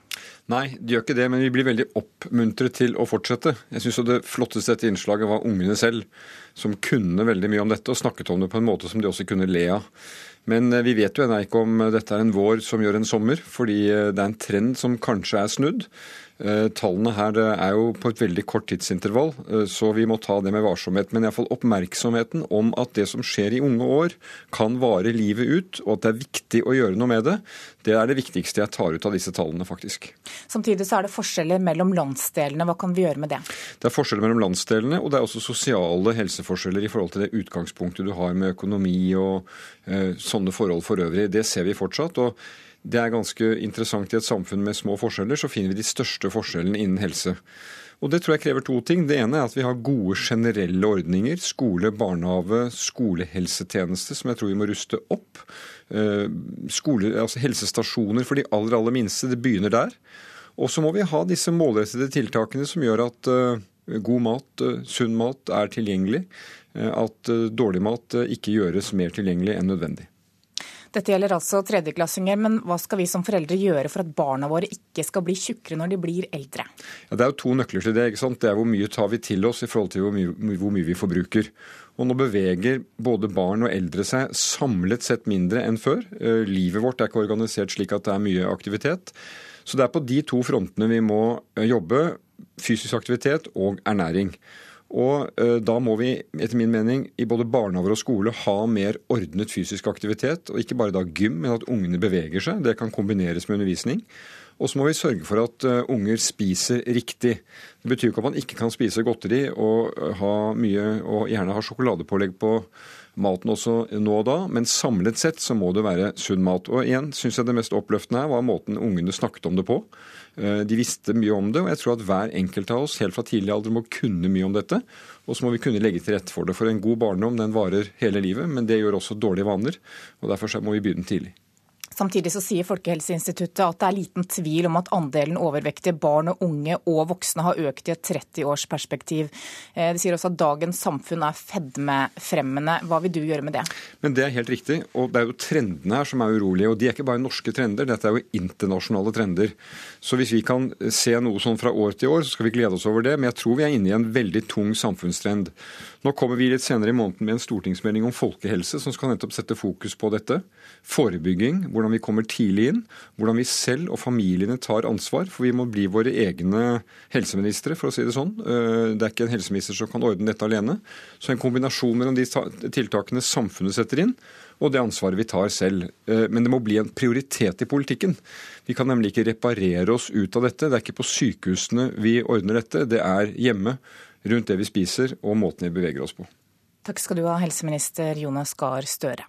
Nei, de gjør ikke det, men vi blir veldig oppmuntret til å fortsette. Jeg syns det flotteste dette innslaget var ungene selv, som kunne veldig mye om dette og snakket om det på en måte som de også kunne le av. Men eh, vi vet jo ennå ikke om dette er en vår som gjør en sommer, fordi eh, det er en trend som kanskje er snudd. Eh, tallene her er jo på et veldig kort tidsintervall, eh, så vi må ta det med varsomhet. Men iallfall oppmerksomheten om at det som skjer i unge år, kan vare livet ut, og at det er viktig å gjøre noe med det, det er det viktigste jeg tar ut av disse tallene, faktisk. Samtidig så er det forskjeller mellom landsdelene. Hva kan vi gjøre med det? Det er forskjeller mellom landsdelene, og det er også sosiale helseforskjeller i forhold til det utgangspunktet du har med økonomi og eh, sånne forhold for øvrig. Det ser vi fortsatt. og det er ganske interessant i et samfunn med små forskjeller, så finner vi de største forskjellene innen helse. Og Det tror jeg krever to ting. Det ene er at vi har gode generelle ordninger. Skole, barnehage, skolehelsetjeneste, som jeg tror vi må ruste opp. Eh, skole, altså helsestasjoner for de aller, aller minste. Det begynner der. Og så må vi ha disse målrettede tiltakene som gjør at eh, god mat, eh, sunn mat, er tilgjengelig. At dårlig mat ikke gjøres mer tilgjengelig enn nødvendig. Dette gjelder altså tredjeklassinger, men hva skal vi som foreldre gjøre for at barna våre ikke skal bli tjukkere når de blir eldre? Ja, det er jo to nøkler til det. ikke sant? Det er hvor mye tar vi til oss i forhold til hvor mye, hvor mye vi forbruker. Og nå beveger både barn og eldre seg samlet sett mindre enn før. Eh, livet vårt er ikke organisert slik at det er mye aktivitet. Så det er på de to frontene vi må eh, jobbe. Fysisk aktivitet og ernæring. Og eh, da må vi etter min mening i både barnehager og skole ha mer ordnet fysisk aktivitet. Og ikke bare da gym, men at ungene beveger seg. Det kan kombineres med undervisning. Og så må vi sørge for at eh, unger spiser riktig. Det betyr ikke at man ikke kan spise godteri og, eh, ha mye, og gjerne ha sjokoladepålegg på maten også nå og da, men samlet sett så må det være sunn mat. Og igjen syns jeg det mest oppløftende her var måten ungene snakket om det på. Eh, de visste mye om det, og jeg tror at hver enkelt av oss helt fra tidlig alder må kunne mye om dette. Og så må vi kunne legge til rette for det. For en god barndom den varer hele livet, men det gjør også dårlige vaner. og Derfor må vi begynne tidlig. Samtidig så sier Folkehelseinstituttet at det er liten tvil om at andelen overvektige barn og unge og voksne har økt i et 30-årsperspektiv. Eh, de sier også at dagens samfunn er fedmefremmende. Hva vil du gjøre med det? Men Det er helt riktig. og Det er jo trendene her som er urolige. og De er ikke bare norske trender, dette er jo internasjonale trender. Så hvis vi kan se noe sånn fra år til år, så skal vi glede oss over det. Men jeg tror vi er inne i en veldig tung samfunnstrend. Nå kommer vi litt senere i måneden med en stortingsmelding om folkehelse som skal nettopp sette fokus på dette. Forebygging, hvordan vi kommer tidlig inn. Hvordan vi selv og familiene tar ansvar. For vi må bli våre egne helseministre, for å si det sånn. Eh, det er ikke en helseminister som kan ordne dette alene. Så en kombinasjon mellom de tiltakene samfunnet setter inn, og det ansvaret vi tar selv. Eh, men det må bli en prioritet i politikken. Vi kan nemlig ikke reparere oss ut av dette. Det er ikke på sykehusene vi ordner dette, det er hjemme rundt det vi spiser og måten vi beveger oss på. Takk skal du ha, helseminister Jonas Gahr Støre.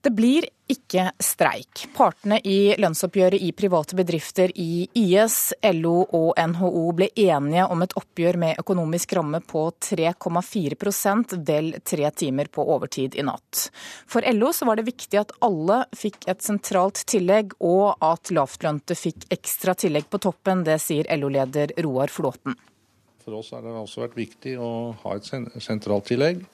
Det blir ikke streik. Partene i lønnsoppgjøret i private bedrifter i IS, LO og NHO ble enige om et oppgjør med økonomisk ramme på 3,4% vel tre timer på overtid i natt. For LO så var det viktig at alle fikk et sentralt tillegg, og at lavtlønte fikk ekstra tillegg på toppen. Det sier LO-leder Roar Flåten. For oss har det også vært viktig å ha et sentralt tillegg,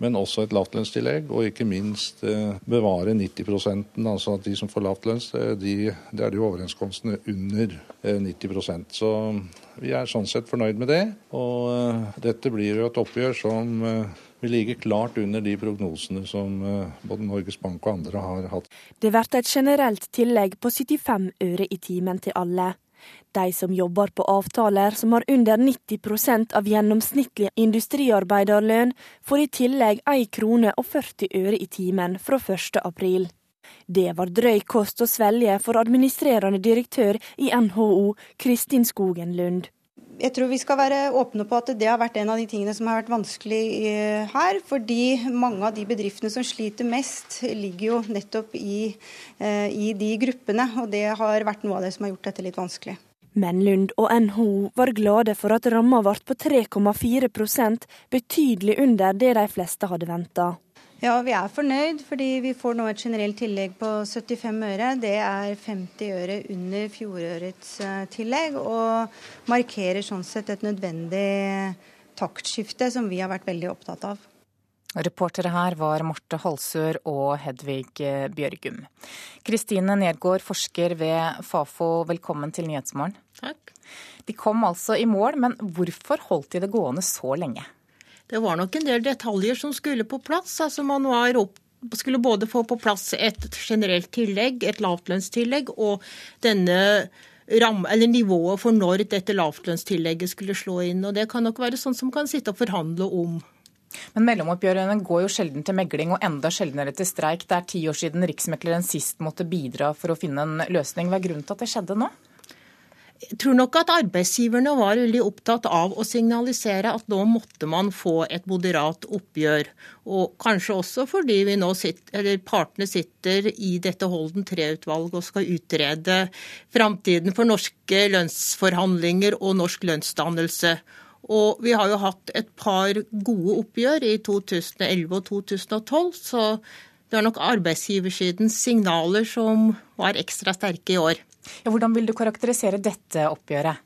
men også et lavtlønnstillegg. Og ikke minst eh, bevare 90% altså at de som får lavtlønns, eh, de, det er de overenskomstene under 90 eh, Så vi er sånn sett fornøyd med det. Og dette blir jo et oppgjør som vil ligge klart under de prognosene som både Norges Bank og andre har hatt. Det blir et generelt tillegg på 75 øre i timen til alle. De som jobber på avtaler som har under 90% av gjennomsnittlig industriarbeiderlønn, får i tillegg 1 krone og 40 øre i timen fra 1. april. Det var drøy kost å svelge for administrerende direktør i NHO, Kristin Skogen Lund jeg tror vi skal være åpne på at det har vært en av de tingene som har vært vanskelig eh, her. Fordi mange av de bedriftene som sliter mest, ligger jo nettopp i, eh, i de gruppene. Og det har vært noe av det som har gjort dette litt vanskelig. Men Lund og NHO var glade for at ramma ble på 3,4% betydelig under det de fleste hadde venta. Ja, vi er fornøyd fordi vi får nå et generelt tillegg på 75 øre. Det er 50 øre under fjorårets eh, tillegg, og markerer sånn sett et nødvendig taktskifte som vi har vært veldig opptatt av. Reportere her var Marte Halsør og Hedvig eh, Bjørgum. Kristine Nergård, forsker ved Fafo, velkommen til Nyhetsmorgen. Takk. De kom altså i mål, men hvorfor holdt de det gående så lenge? Det var nok en del detaljer som skulle på plass. altså Man opp, skulle både få på plass et generelt tillegg, et lavtlønnstillegg, og denne ram, eller nivået for når dette lavtlønnstillegget skulle slå inn. og Det kan nok være sånn som kan sitte og forhandle om. Men mellomoppgjørene går jo sjelden til megling, og enda sjeldnere til streik. Det er ti år siden Riksmekleren sist måtte bidra for å finne en løsning. Hva er grunnen til at det skjedde nå? Jeg tror nok at arbeidsgiverne var veldig opptatt av å signalisere at nå måtte man få et moderat oppgjør. Og kanskje også fordi vi nå sitter, partene sitter i dette Holden III-utvalget og skal utrede framtiden for norske lønnsforhandlinger og norsk lønnsdannelse. Og vi har jo hatt et par gode oppgjør i 2011 og 2012, så det var nok arbeidsgiversidens signaler som var ekstra sterke i år. Ja, hvordan vil du karakterisere dette oppgjøret?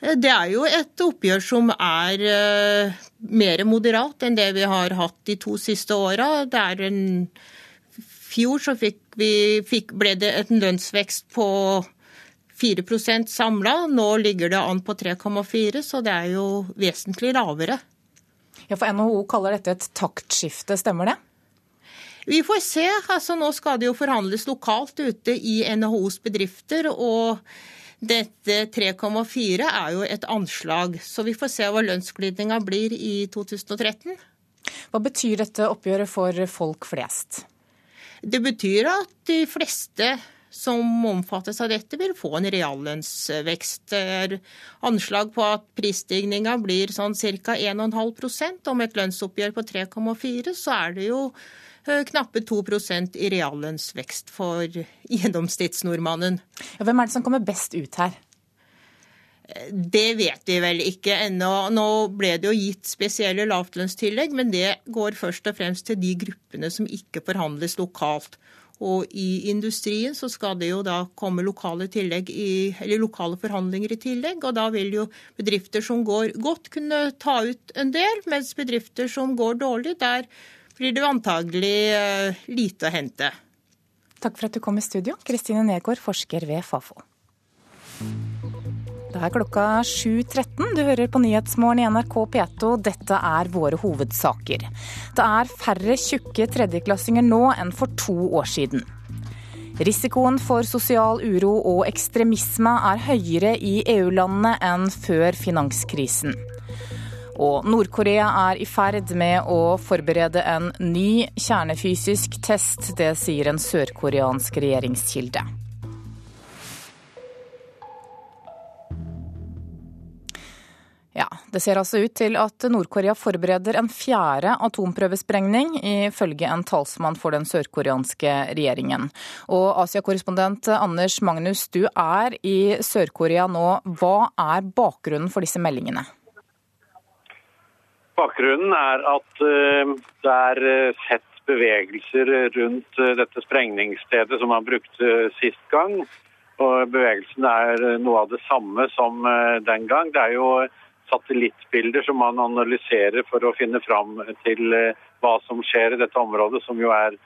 Eh, det er jo et oppgjør som er uh, mer moderat enn det vi har hatt de to siste åra. fjor så fikk vi, fikk, ble det en lønnsvekst på 4% samla. Nå ligger det an på 3,4, så det er jo vesentlig lavere. Ja, for NHO kaller dette et taktskifte, stemmer det? Vi får se. altså Nå skal det jo forhandles lokalt ute i NHOs bedrifter. og dette 3,4 er jo et anslag, så vi får se hva lønnsglidninga blir i 2013. Hva betyr dette oppgjøret for folk flest? Det betyr at de fleste som omfattes av dette, vil få en reallønnsvekst. Anslag på at prisstigninga blir sånn ca. 1,5% Om et lønnsoppgjør på 3,4, så er det jo knappe 2 i reallønnsvekst for gjennomsnittsnordmannen. Ja, hvem er det som kommer best ut her? Det vet vi vel ikke ennå. Nå ble det jo gitt spesielle lavtlønnstillegg, men det går først og fremst til de gruppene som ikke forhandles lokalt. Og i industrien så skal det jo da komme lokale, i, lokale, forhandlinger i tillegg. Og da vil jo bedrifter som går godt kunne ta ut en del, mens bedrifter som går dårlig, der blir det antagelig eh, lite å hente. Takk for at du kom i studio, Kristine Negård, forsker ved Fafo. Det er klokka 7.13. Du hører på Nyhetsmorgen i NRK P2. Dette er våre hovedsaker. Det er færre tjukke tredjeklassinger nå enn for to år siden. Risikoen for sosial uro og ekstremisme er høyere i EU-landene enn før finanskrisen. Og Nord-Korea er i ferd med å forberede en ny kjernefysisk test. Det sier en sørkoreansk regjeringskilde. Ja, Det ser altså ut til at Nord-Korea forbereder en fjerde atomprøvesprengning, ifølge en talsmann for den sørkoreanske regjeringen. Og Asia-korrespondent Anders Magnus, du er i Sør-Korea nå. Hva er bakgrunnen for disse meldingene? Bakgrunnen er at eh, det er eh, sett bevegelser rundt eh, dette sprengningsstedet som man brukte sist gang. Og bevegelsen er noe av det samme som den gang. Det er jo satellittbilder som man analyserer for å finne fram til hva som skjer i dette området, som jo er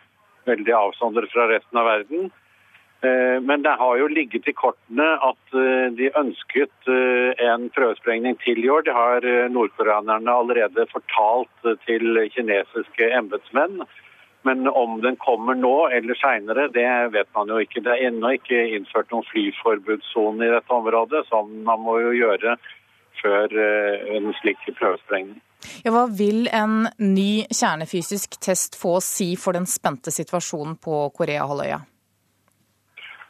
veldig avsondret fra resten av verden. Eh, men det har jo ligget i kortene at eh, de ønsket eh, en prøvesprengning til i år. Det har nordkoreanerne allerede fortalt til kinesiske embetsmenn. Men om den kommer nå eller seinere, det vet man jo ikke. Det er ennå ikke innført noen flyforbudssone i dette området, som man må jo gjøre før eh, en slik prøvesprengning. Ja, hva vil en ny kjernefysisk test få å si for den spente situasjonen på Koreahalvøya?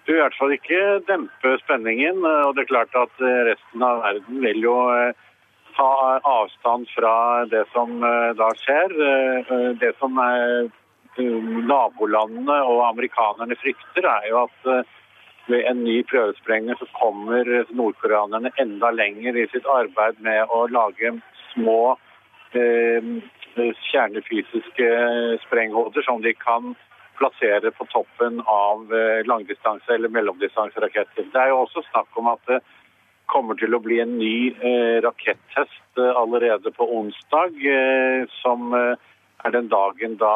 Det vil i hvert fall ikke dempe spenningen. og det er klart at eh, Resten av verden vil jo eh, ta avstand fra det som eh, da skjer. Det som nabolandene og amerikanerne frykter, er jo at ved en ny prøvesprengning så kommer nordkoreanerne enda lenger i sitt arbeid med å lage små kjernefysiske sprenghoder som de kan plassere på toppen av eh, langdistanse- eller mellomdistanseraketter. Det er jo også snakk om at det kommer til å bli en ny eh, rakettest eh, allerede på onsdag, som er den dagen da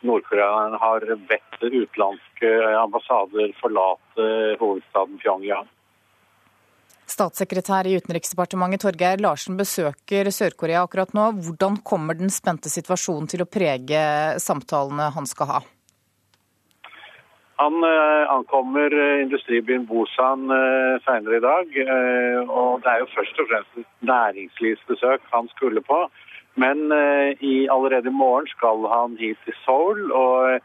Nord-Korea har bedt utenlandske ambassader forlate hovedstaden Pyongyang. Statssekretær i Utenriksdepartementet Torgeir Larsen besøker Sør-Korea akkurat nå. Hvordan kommer den spente situasjonen til å prege samtalene han skal ha? Han eh, ankommer eh, industribyen Busan eh, senere i dag. og Det er jo først og fremst et næringslivsbesøk han skulle på. Men i, allerede i morgen skal han hit til Seoul og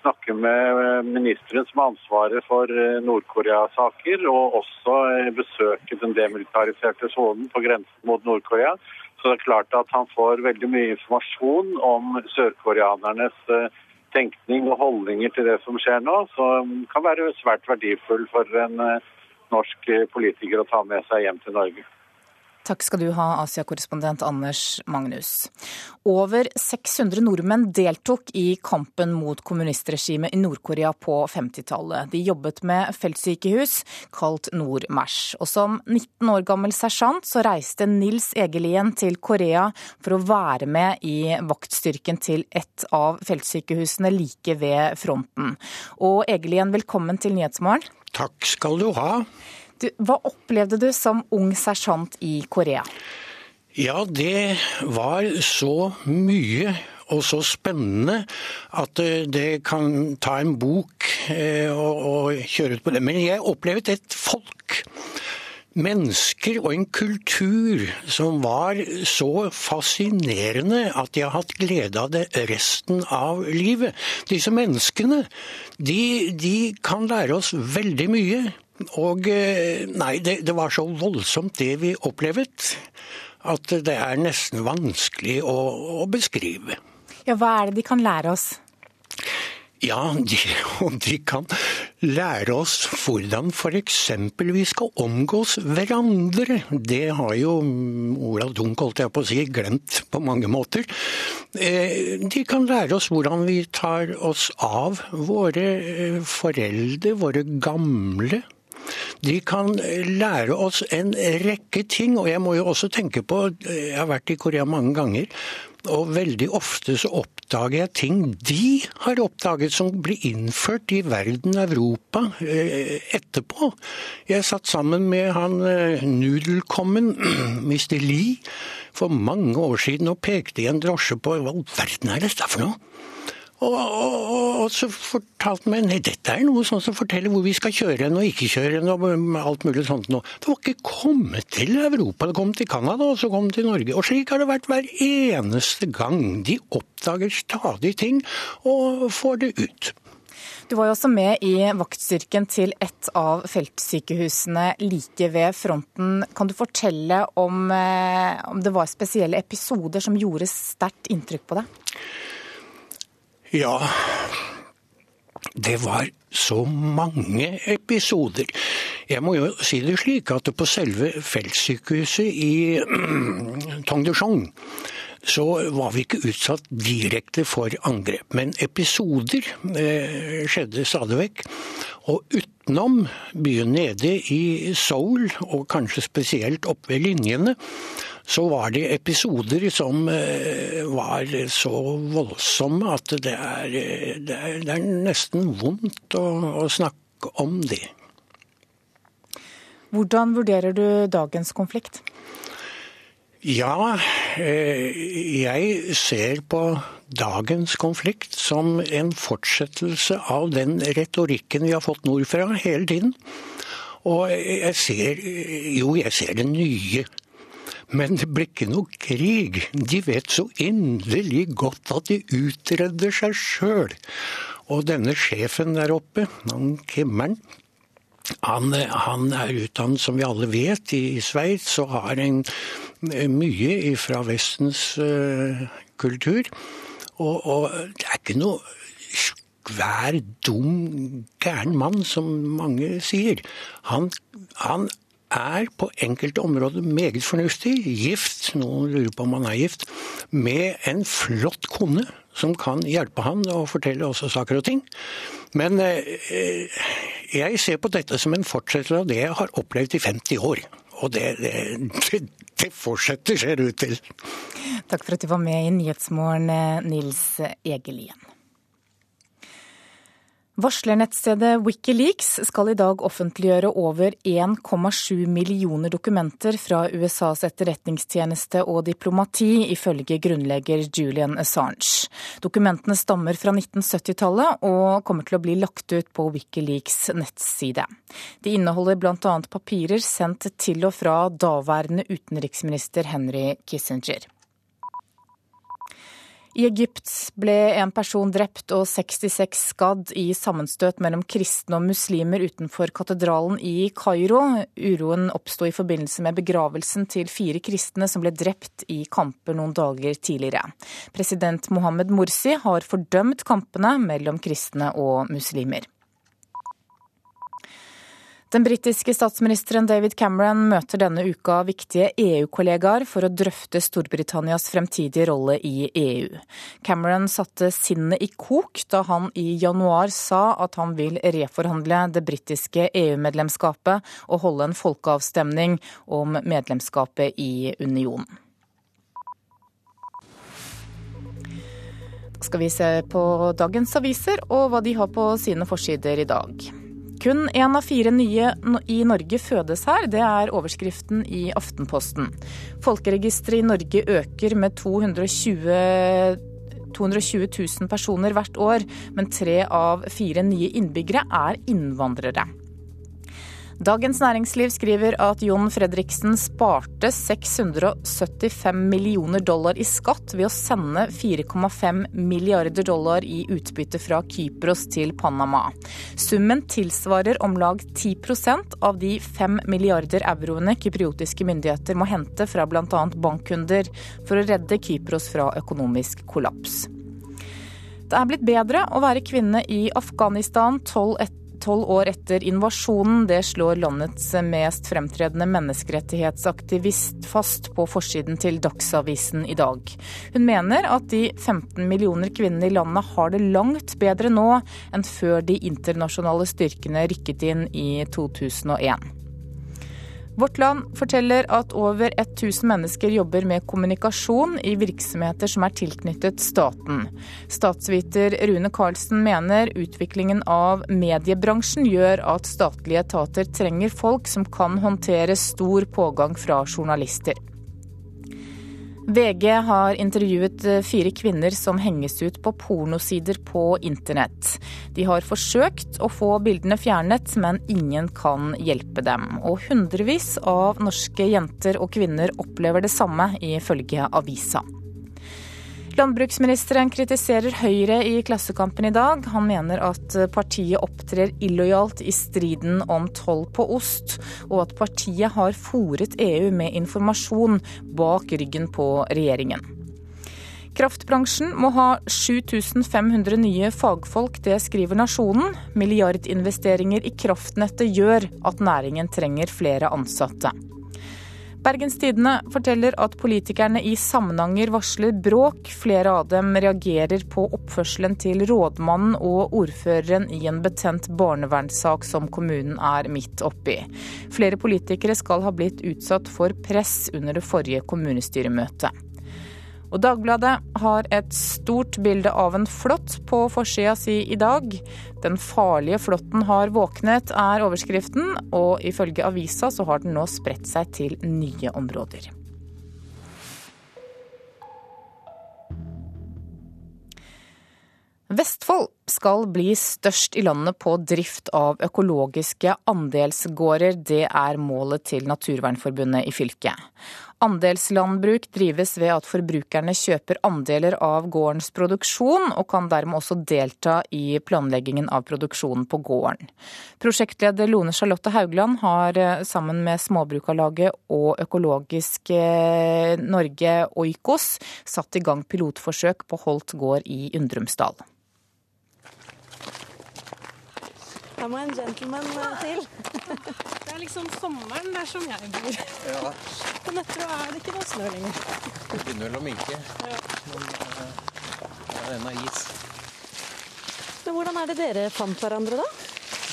snakke med ministeren som har ansvaret for Nord-Korea-saker, og også besøke den demilitariserte sonen på grensen mot Nord-Korea. Så det er klart at han får veldig mye informasjon om sørkoreanernes tenkning og holdninger til det som skjer nå, som kan være svært verdifull for en eh, norsk politiker å ta med seg hjem til Norge. Takk skal du ha, Asia-korrespondent Anders Magnus. Over 600 nordmenn deltok i kampen mot kommunistregimet i Nord-Korea på 50-tallet. De jobbet med feltsykehus, kalt Nordmers. Og som 19 år gammel sersjant så reiste Nils Egelien til Korea for å være med i vaktstyrken til et av feltsykehusene like ved fronten. Og Egelien, velkommen til Nyhetsmorgen. Takk skal du ha. Du, hva opplevde du som ung sersjant i Korea? Ja, det var så mye og så spennende at eh, det kan ta en bok eh, og, kjøre ut på det. Men jeg opplevde et folk mennesker og en kultur som var så fascinerende at jeg har hatt glede av det resten av livet. Disse menneskene, de, de kan lære oss veldig mye. Og eh, nei, det, det, var så voldsomt det vi opplevet, at det er nesten vanskelig å, å beskrive. Ja, Hva er det de kan lære oss? Ja, de, de kan lære oss hvordan f.eks. vi skal omgås hverandre. Det har jo Ola Dunk holdt jeg på å si, glemt på mange måter. Eh, de kan lære oss hvordan vi tar oss av våre eh, foreldre, våre gamle. De kan lære oss en rekke ting, og jeg må jo også tenke på Jeg har vært i Korea mange ganger. Og veldig ofte så oppdager jeg ting de har oppdaget som blir innført i verden, Europa, eh, etterpå. Jeg satt sammen med han eh, nudelkommen, Mr. Lee, for mange år siden og pekte i en drosje på hva all verden er dette for noe? Og, og, og, så fortalte meg nei, dette er noe sånn som forteller hvor vi skal kjøre hen og ikke kjøre hen og alt mulig sånt. Det var ikke kommet til Europa, det kom til Canada og så kom til Norge. Og slik har det vært hver eneste gang. De oppdager stadig ting og får det ut. Du var jo også med i vaktstyrken til et av feltsykehusene like ved fronten. Kan du fortelle om, eh, om det var spesielle episoder som gjorde sterkt inntrykk på deg? Ja, det var så mange episoder. Jeg må jo si det slik at på selve feltsykehuset i Tongduchong så var vi ikke utsatt direkte for angrep. Men episoder eh, skjedde stadig vekk. Og utenom byen nede i Seoul, og kanskje spesielt oppe ved linjene, så var det episoder som eh, var så voldsomme at det er, det er, det er nesten vondt å, å snakke om det. Hvordan vurderer du dagens konflikt? Ja, eh, jeg ser på dagens konflikt som en fortsettelse av den retorikken vi har fått nordfra hele tiden. Og jeg ser Jo, jeg ser det nye. Men det blir ikke noe krig. De vet så inderlig godt at de utredder seg sjøl. Og denne sjefen der oppe, han Kimmeren, han, han, er utdannet, som vi alle vet, i Sveits og har en, mye fra Vestens uh, kultur. Og, og, det er ikke noe svær, dum, gæren mann, som mange sier. Han, han er på enkelte områder meget fornuftig. Gift, noen lurer på om han er gift, med en flott kone som kan hjelpe han og fortelle også saker og ting. Men eh, jeg ser på dette som en fortsettelse av det jeg har opplevd i 50 år. Og det, det, det fortsetter, ser det ut til. Takk for at du var med i Nyhetsmorgen, Nils Egelien. Varslernettstedet Wikileaks skal i dag offentliggjøre over 1,7 millioner dokumenter fra USAs etterretningstjeneste og diplomati, ifølge grunnlegger Julian Assange. Dokumentene stammer fra 1970-tallet og kommer til å bli lagt ut på Wikileaks nettside. De inneholder bl.a. papirer sendt til og fra daværende utenriksminister Henry Kissinger. I Egypt ble en person drept og 66 skadd i sammenstøt mellom kristne og muslimer utenfor katedralen i Kairo. Uroen oppsto i forbindelse med begravelsen til fire kristne som ble drept i kamper noen dager tidligere. President Mohammed Morsi har fordømt kampene mellom kristne og muslimer. Den britiske statsministeren David Cameron møter denne uka viktige EU-kollegaer for å drøfte Storbritannias fremtidige rolle i EU. Cameron satte sinnet i kok da han i januar sa at han vil reforhandle det britiske EU-medlemskapet og holde en folkeavstemning om medlemskapet i unionen. Da skal vi se på dagens aviser og hva de har på sine forsider i dag. Kun én av fire nye i Norge fødes her, det er overskriften i Aftenposten. Folkeregisteret i Norge øker med 220 220 000 personer hvert år, men tre av fire nye innbyggere er innvandrere. Dagens Næringsliv skriver at Jon Fredriksen sparte 675 millioner dollar i skatt ved å sende 4,5 milliarder dollar i utbytte fra Kypros til Panama. Summen tilsvarer om lag 10% av de 5 milliarder euroene kypriotiske myndigheter må hente fra bl.a. bankkunder for å redde Kypros fra økonomisk kollaps. Det er blitt bedre å være kvinne i Afghanistan tolv etter tolv år etter invasjonen. Det slår landets mest fremtredende menneskerettighetsaktivist fast på forsiden til Dagsavisen i dag. Hun mener at de 15 millioner kvinnene i landet har det langt bedre nå enn før de internasjonale styrkene rykket inn i 2001. Vårt Land forteller at over 1000 mennesker jobber med kommunikasjon i virksomheter som er tilknyttet staten. Statsviter Rune Karlsen mener utviklingen av mediebransjen gjør at statlige etater trenger folk som kan håndtere stor pågang fra journalister. VG har intervjuet eh, fire kvinner som henges ut på pornosider på internett. De har forsøkt å få bildene fjernet, men ingen kan hjelpe dem. Og hundrevis av norske jenter og kvinner opplever det samme, ifølge avisa. Landbruksministeren kritiserer Høyre i Klassekampen i dag. Han mener at partiet opptrer illojalt i striden om toll på ost, og at partiet har fòret EU med informasjon bak ryggen på regjeringen. Kraftbransjen må ha 7500 nye fagfolk, det skriver Nasjonen. Milliardinvesteringer i kraftnettet gjør at næringen trenger flere ansatte. Bergens Tidende forteller at politikerne i Samnanger varsler bråk. Flere av dem reagerer på oppførselen til rådmannen og ordføreren i en betent barnevernssak som kommunen er midt oppi. Flere politikere skal ha blitt utsatt for press under det forrige kommunestyremøtet. Og Dagbladet har et stort bilde av en flått på forsida si i dag. 'Den farlige flåtten har våknet' er overskriften, og ifølge avisa så har den nå spredt seg til nye områder. Vestfold skal bli størst i landet på drift av økologiske andelsgårder. Det er målet til Naturvernforbundet i fylket. Andelslandbruk drives ved at forbrukerne kjøper andeler av gårdens produksjon, og kan dermed også delta i planleggingen av produksjonen på gården. Prosjektleder Lone Charlotte Haugland har sammen med Småbrukarlaget og Økologisk Norge Oikos satt i gang pilotforsøk på Holt gård i Undrumsdal. Da må en gentleman til. Det er liksom sommeren der som jeg bor. Ja. På Nøtterøy er det ikke noe snø lenger. Det begynner vel å minke. Men uh, det er ennå is. Men hvordan er det dere fant hverandre, da?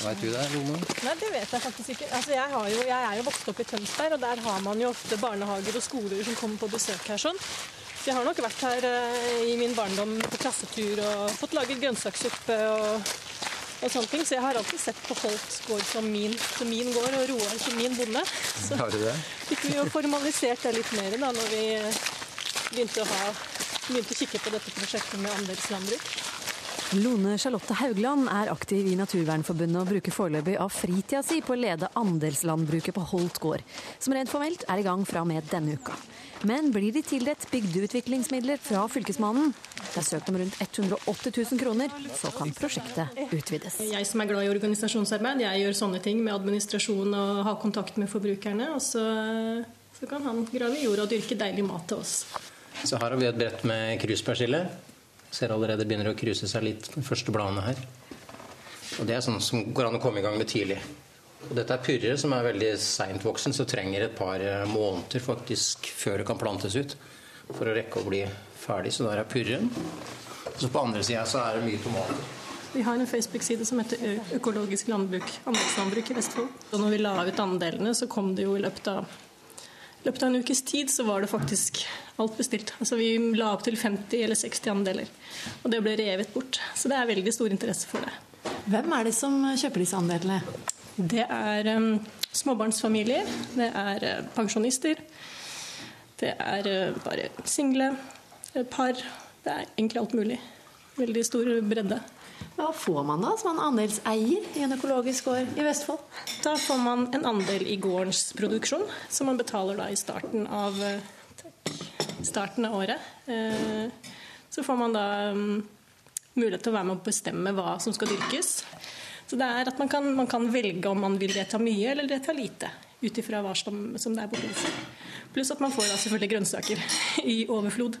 Veit du det, Lone? Nei, det vet jeg faktisk ikke. Altså, jeg, jo, jeg, er jo vokst opp i Tønsberg, og der har man jo ofte barnehager og skoler som kommer på besøk her sånn. Så jeg har nok vært her uh, i min barndom på klassetur og fått laget grønnsakssuppe og og sånne ting. Så jeg har alltid sett på Holts gård som min, som min gård, og Roar som min bonde. Så har du det? fikk vi jo formalisert det litt mer da når vi begynte å, ha, begynte å kikke på dette prosjektet med andelslandbruk. Lone Charlotte Haugland er aktiv i Naturvernforbundet og bruker foreløpig av fritida si på å lede andelslandbruket på Holt gård, som rent formelt er i gang fra og med denne uka. Men blir de tildelt bygdeutviklingsmidler fra Fylkesmannen, det er søkt om rundt 180 000 kroner, så kan prosjektet utvides. Jeg som er glad i organisasjonsarbeid, jeg gjør sånne ting med administrasjon og har kontakt med forbrukerne. Og så, så kan han grave i jorda og dyrke deilig mat til oss. Så her har vi et brett med kruspersille. Ser allerede begynner å kruse seg litt de første bladene her. Og Det er sånn som går an å komme i gang med tidlig. Og dette er purre som er veldig seint voksen, så trenger et par eh, måneder faktisk før det kan plantes ut for å rekke å bli ferdig. Så der er purren. Så på andre sida så er det mye tomater. Vi har en Facebook-side som heter Økologisk landbruk, anleggslandbruk i Vestfold. Og når vi la ut andelene, så kom det jo i løpet av i løpet av en ukes tid så var det faktisk alt bestilt. Altså Vi la opp til 50 eller 60 andeler. Og det ble revet bort. Så det er veldig stor interesse for det. Hvem er det som kjøper disse andelene? Det er um, småbarnsfamilier. Det er uh, pensjonister. Det er uh, bare single. Par. Det er egentlig alt mulig. Veldig stor bredde. Hva får man da som en andelseier i en økologisk gård i Vestfold? Da får man en andel i gårdens produksjon, som man betaler da i starten av, starten av året. Eh, så får man da mm, mulighet til å være med å bestemme hva som skal dyrkes. Så det er at man kan, man kan velge om man vil vedta mye eller vedta lite, ut ifra hva som, som, det er behov for. Pluss at man får da selvfølgelig grønnsaker i overflod.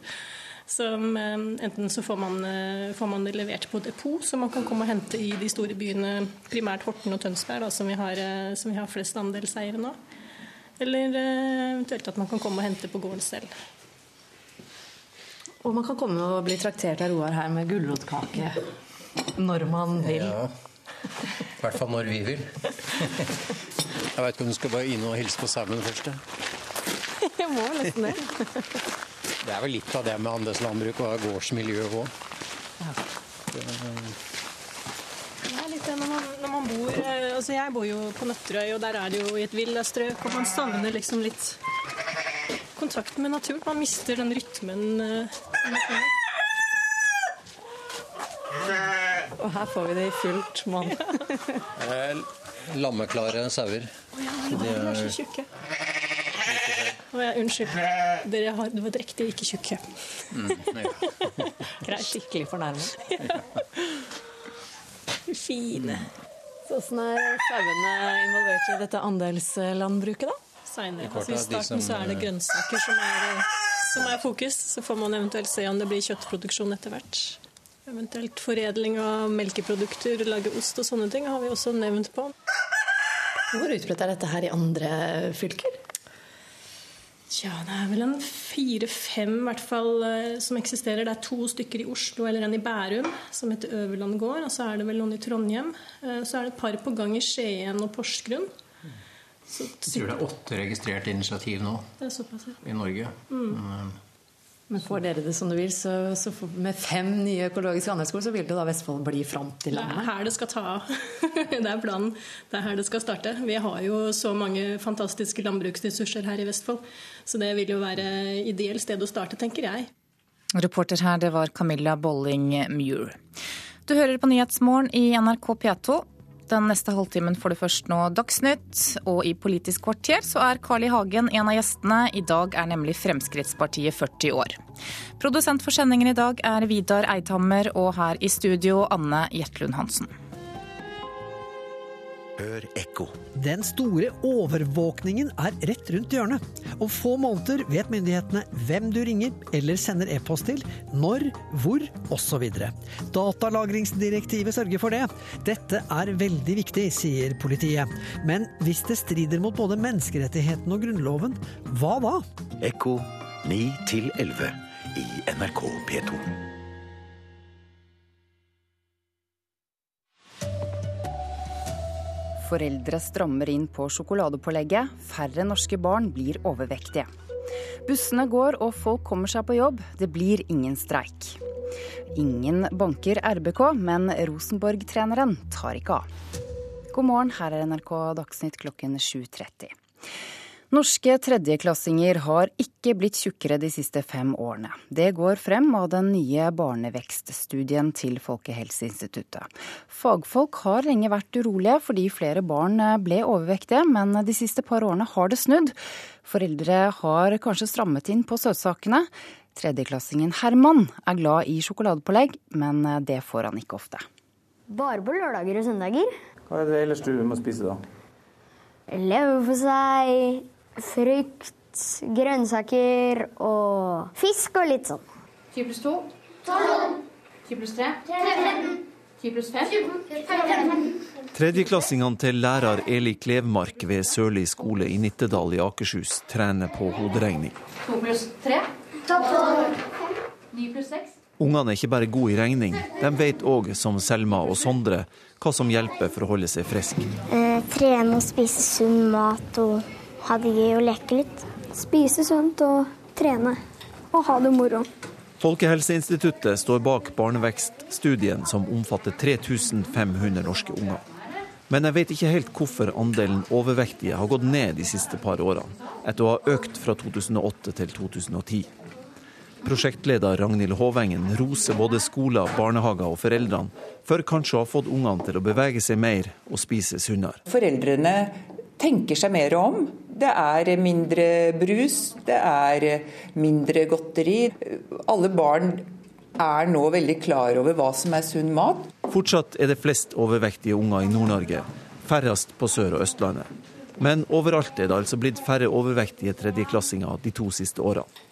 Som eh, enten så får man, eh, får man, det levert på depot, som man kan komme og hente i de store byene, primært Horten og Tønsberg, da, som, vi har, eh, som vi har flest andelseiere nå. Eller eventuelt at man kan komme og hente på gården selv. Og man kan komme og bli traktert av Roar her med gulrotkake når man vil. Ja. I hvert fall når vi vil. Jeg veit ikke om du skal bare inn og hilse på sauen først? Jeg må nesten det. Det er vel litt av det med andelslandbruk og gårdsmiljø òg. Ja. Det er litt det når man, når man, bor eh, altså Jeg bor jo på Nøtterøy, og der er det jo i et villastrøk, og man savner liksom litt kontakt med naturen. Man mister den rytmen. Eh, og her får vi det i fullt monn. Lammeklare sauer. Å ja, de er så tjukke. Å ja, unnskyld. Dere har, det var drektige, ikke tjukke. Mm, Greit. Skikkelig fornærmet. ja. Fine. Så Åssen er sauene involvert i dette andelslandbruket, da? Seinere. Altså, I starten så er det grønnsaker som er, som er fokus. Så får man eventuelt se om det blir kjøttproduksjon etter hvert. Eventuelt foredling av melkeprodukter, lage ost og sånne ting har vi også nevnt på. Hvor utbredt er dette her i andre fylker? Ja, det er vel en fire-fem hvert fall eh, som eksisterer. Det er to stykker i Oslo eller en i Bærum som heter Øverland gård. Og så er det vel noen i Trondheim. Eh, så er det et par på gang i Skien og Porsgrunn. Så, jeg tror det er åtte registrerte initiativ nå det er såpass, ja. i Norge. Mm. Men, får dere det som du vil, så, så med fem nye økologiske andelsskoler, så vil det da Vestfold bli fromt i landet? Det er her det skal ta av. det er planen. Det er her det skal starte. Vi har jo så mange fantastiske landbruksressurser her i Vestfold, så det vil jo være ideelt sted å starte, tenker jeg. Reporter her, det var Camilla Bolling Muir. Du hører på Nyhetsmorgen i NRK P2. Den neste halvtimen får du først nå Dagsnytt, og i Politisk kvarter så er Carl I. Hagen en av gjestene. I dag er nemlig Fremskrittspartiet 40 år. Produsent for sendingen i dag er Vidar Eidhammer, og her i studio Anne Jetlund Hansen. Hør ekko. Den store overvåkningen er rett rundt hjørnet. Om få måneder vet myndighetene hvem du ringer eller sender e-post til, når, hvor osv. Datalagringsdirektivet sørger for det. Dette er veldig viktig, sier politiet. Men hvis det strider mot både menneskerettighetene og Grunnloven, hva da? Ekko 9 11 i NRK P2. Foreldre strammer inn på sjokoladepålegget. Færre norske barn blir overvektige. Bussene går og folk kommer seg på jobb. Det blir ingen streik. Ingen banker RBK, men Rosenborg-treneren tar ikke av. God morgen, her er NRK Dagsnytt klokken 7.30. Norske tredjeklassinger har ikke blitt tjukkere de siste fem årene. Det går frem av den nye barnevekststudien til Folkehelseinstituttet. Fagfolk har lenge vært urolige fordi flere barn ble overvektige, men de siste par årene har det snudd. Foreldre har kanskje strammet inn på søtsakene. Tredjeklassingen Herman er glad i sjokoladepålegg, men det får han ikke ofte. Bare på lørdager og søndager. Hva er det ellers du må spise, da? Leverpostei, frukt, grønnsaker og fisk og litt sånn. 10 pluss 2 12. 10 pluss 3 13. 10 pluss 5 15. Tredjeklassingene til lærer Eli Klevmark ved Sørli skole i Nittedal i Akershus trener på hoderegning. 2 pluss 3 12. 9 pluss 6 Ungene er ikke bare gode i regning, de vet òg, som Selma og Sondre, hva som hjelper for å holde seg frisk. Eh, trene og spise sunn mat og ha det gøy og leke litt. Spise sunt og trene. Og ha det moro. Folkehelseinstituttet står bak barnevekststudien som omfatter 3500 norske unger. Men jeg vet ikke helt hvorfor andelen overvektige har gått ned de siste par årene, etter å ha økt fra 2008 til 2010. Prosjektleder Ragnhild Håvengen roser både skoler, barnehager og foreldrene for kanskje å ha fått ungene til å bevege seg mer og spise sunnere. Foreldrene tenker seg mer om. Det er mindre brus, det er mindre godteri. Alle barn er nå veldig klar over hva som er sunn mat. Fortsatt er det flest overvektige unger i Nord-Norge, færrest på Sør- og Østlandet. Men overalt er det altså blitt færre overvektige tredjeklassinger de to siste årene.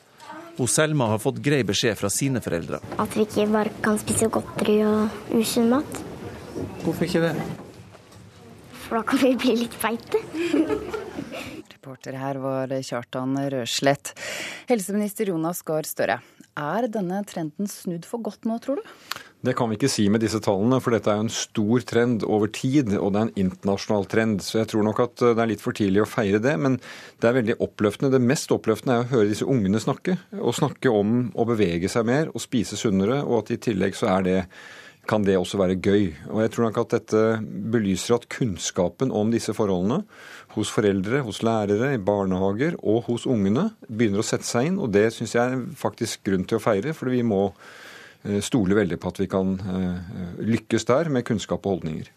Hun Selma har fått grei beskjed fra sine foreldre. At vi ikke bare kan spise godteri og usunn mat. Hvorfor ikke det? For da kan vi bli litt feite. Reporter her var Kjartan Røslett. Helseminister Jonas Gahr Støre, er denne trenden snudd for godt nå, tror du? Det kan vi ikke si med disse tallene, for dette er jo en stor trend over tid, og det er en internasjonal trend. Så jeg tror nok at det er litt for tidlig å feire det, men det er veldig oppløftende. Det mest oppløftende er å høre disse ungene snakke, og snakke om å bevege seg mer og spise sunnere, og at i tillegg så er det kan det også være gøy. Og jeg tror nok at dette belyser at kunnskapen om disse forholdene hos foreldre, hos lærere, i barnehager og hos ungene begynner å sette seg inn, og det syns jeg er faktisk grunn til å feire, for vi må stole veldig på at vi kan lykkes der med kunnskap og holdninger.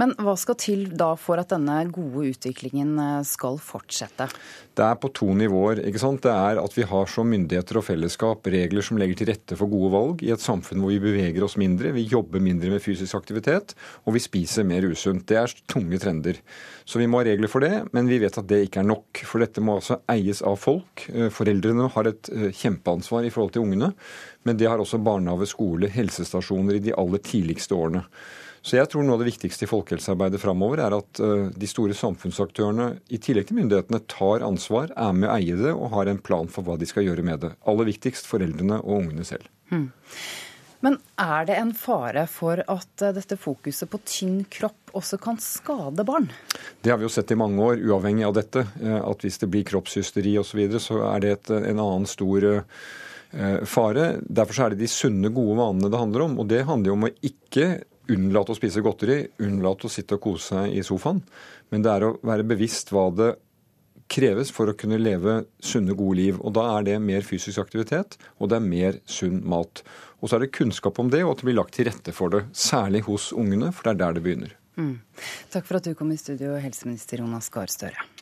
Men hva skal til da for at denne gode utviklingen skal fortsette? Det er på to nivåer. ikke sant? Det er at vi har som myndigheter og fellesskap regler som legger til rette for gode valg i et samfunn hvor vi beveger oss mindre, vi jobber mindre med fysisk aktivitet og vi spiser mer usunt. Det er tunge trender. Så vi må ha regler for det, men vi vet at det ikke er nok. For dette må altså eies av folk. Foreldrene har et kjempeansvar i forhold til ungene, men det har også barnehage, skole, helsestasjoner i de aller tidligste årene. Så jeg tror noe av det viktigste i folkehelsearbeidet framover er at de store samfunnsaktørene, i tillegg til myndighetene, tar ansvar, er med å eie det og har en plan for hva de skal gjøre med det. Aller viktigst foreldrene og ungene selv. Hmm. Men er det en fare for at dette fokuset på tynn kropp også kan skade barn? Det har vi jo sett i mange år, uavhengig av dette. At hvis det blir kroppshysteri osv., så, videre, så er det et, en annen stor fare. Derfor er det de sunne, gode vanene det handler om. Og det handler jo om å ikke unnlate å spise godteri, unnlate å sitte og kose seg i sofaen. Men det er å være bevisst hva det kreves for å kunne leve sunne, gode liv. Og da er det mer fysisk aktivitet, og det er mer sunn mat. Og så er det kunnskap om det, og at det blir lagt til rette for det. Særlig hos ungene, for det er der det begynner. Mm. Takk for at du kom i studio, helseminister Jonas Gahr Støre.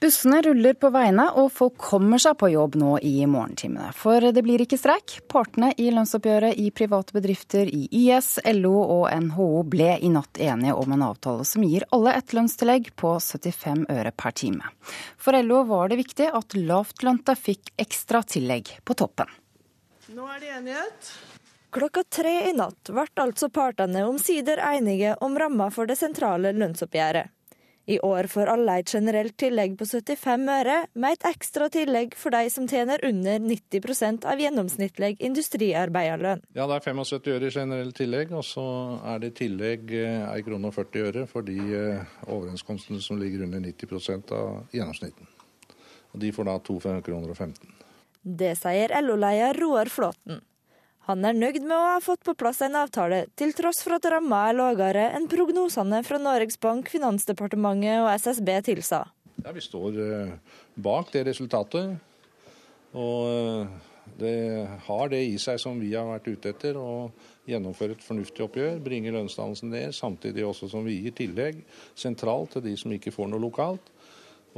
Bussene ruller på veiene, og folk kommer seg på jobb nå i morgentimene. For det blir ikke streik. Partene i lønnsoppgjøret i private bedrifter i YS, LO og NHO ble i natt enige om en avtale som gir alle et lønnstillegg på 75 øre per time. For LO var det viktig at lavtlønte fikk ekstra tillegg på toppen. Nå er det enighet. Klokka tre i natt ble altså partene omsider enige om ramma for det sentrale lønnsoppgjøret. I år får alle et generelt tillegg på 75 øre, med et ekstra tillegg for de som tjener under 90% av gjennomsnittlig industriarbeiderlønn. Ja, det er 75 øre i generelt tillegg, og så er det i tillegg 1 eh, krone og 40 øre for de eh, overenskomstene som ligger under 90% av gjennomsnitten. Og De får da 2,15 kroner Det sier LO-leder Roar Flåten. Han er nøyd med å ha fått på plass en avtale, til tross for at ramma er lavere enn prognosene fra Norges Bank, Finansdepartementet og SSB tilsa. Ja, Vi står eh, bak det resultatet. Og eh, det har det i seg som vi har vært ute etter, å gjennomføre et fornuftig oppgjør, bringe lønnsdannelsen ned, samtidig også som vi gir tillegg sentralt til de som ikke får noe lokalt.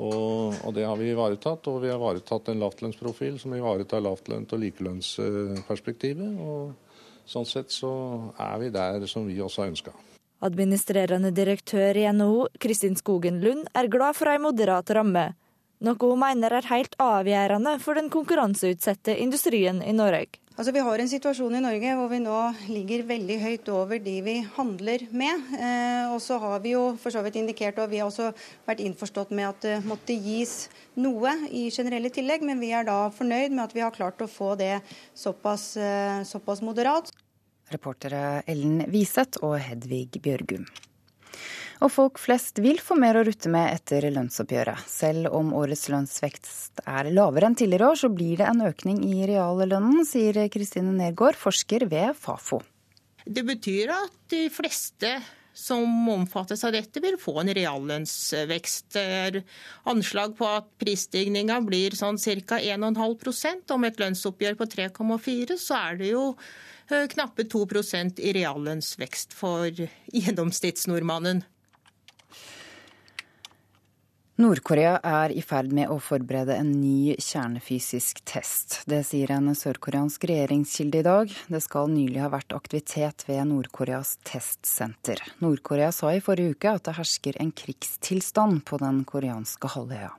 Og, og, det har vi ivaretatt. Og vi har ivaretatt en lavtlønnsprofil som ivaretar lavtlønt- og likelønnsperspektivet. Og sånn sett så er vi der som vi også har ønska. Administrerende direktør i NHO, Kristin Skogen Lund, er glad for ei moderat ramme. Noe hun mener er helt avgjørende for den konkurranseutsatte industrien i Norge. Altså, Vi har en situasjon i Norge hvor vi nå ligger veldig høyt over de vi handler med. Eh, og så har vi jo for så vidt indikert, og vi har også vært innforstått med at det måtte gis noe i generelle tillegg, men vi er da fornøyd med at vi har klart å få det såpass, eh, såpass moderat. Reportere Ellen Wiseth og Hedvig Bjørgum. Og folk flest vil få mer å rutte med etter lønnsoppgjøret. Selv om årets lønnsvekst er lavere enn tidligere år, så blir det en økning i reallønnen, sier Kristine Nergård, forsker ved Fafo. Det betyr at de fleste som omfattes av dette, vil få en reallønnsvekst. Anslag på at prisstigninga blir sånn ca. 1,5% Om et lønnsoppgjør på 3,4 så er det jo eh, knappe 2% i reallønnsvekst for gjennomsnittsnordmannen. Nord-Korea er i ferd med å forberede en ny kjernefysisk test. Det sier en sørkoreansk regjeringskilde i dag. Det skal nylig ha vært aktivitet ved Nord-Koreas testsenter. Nord-Korea sa i forrige uke at det hersker en krigstilstand på den koreanske halvøya.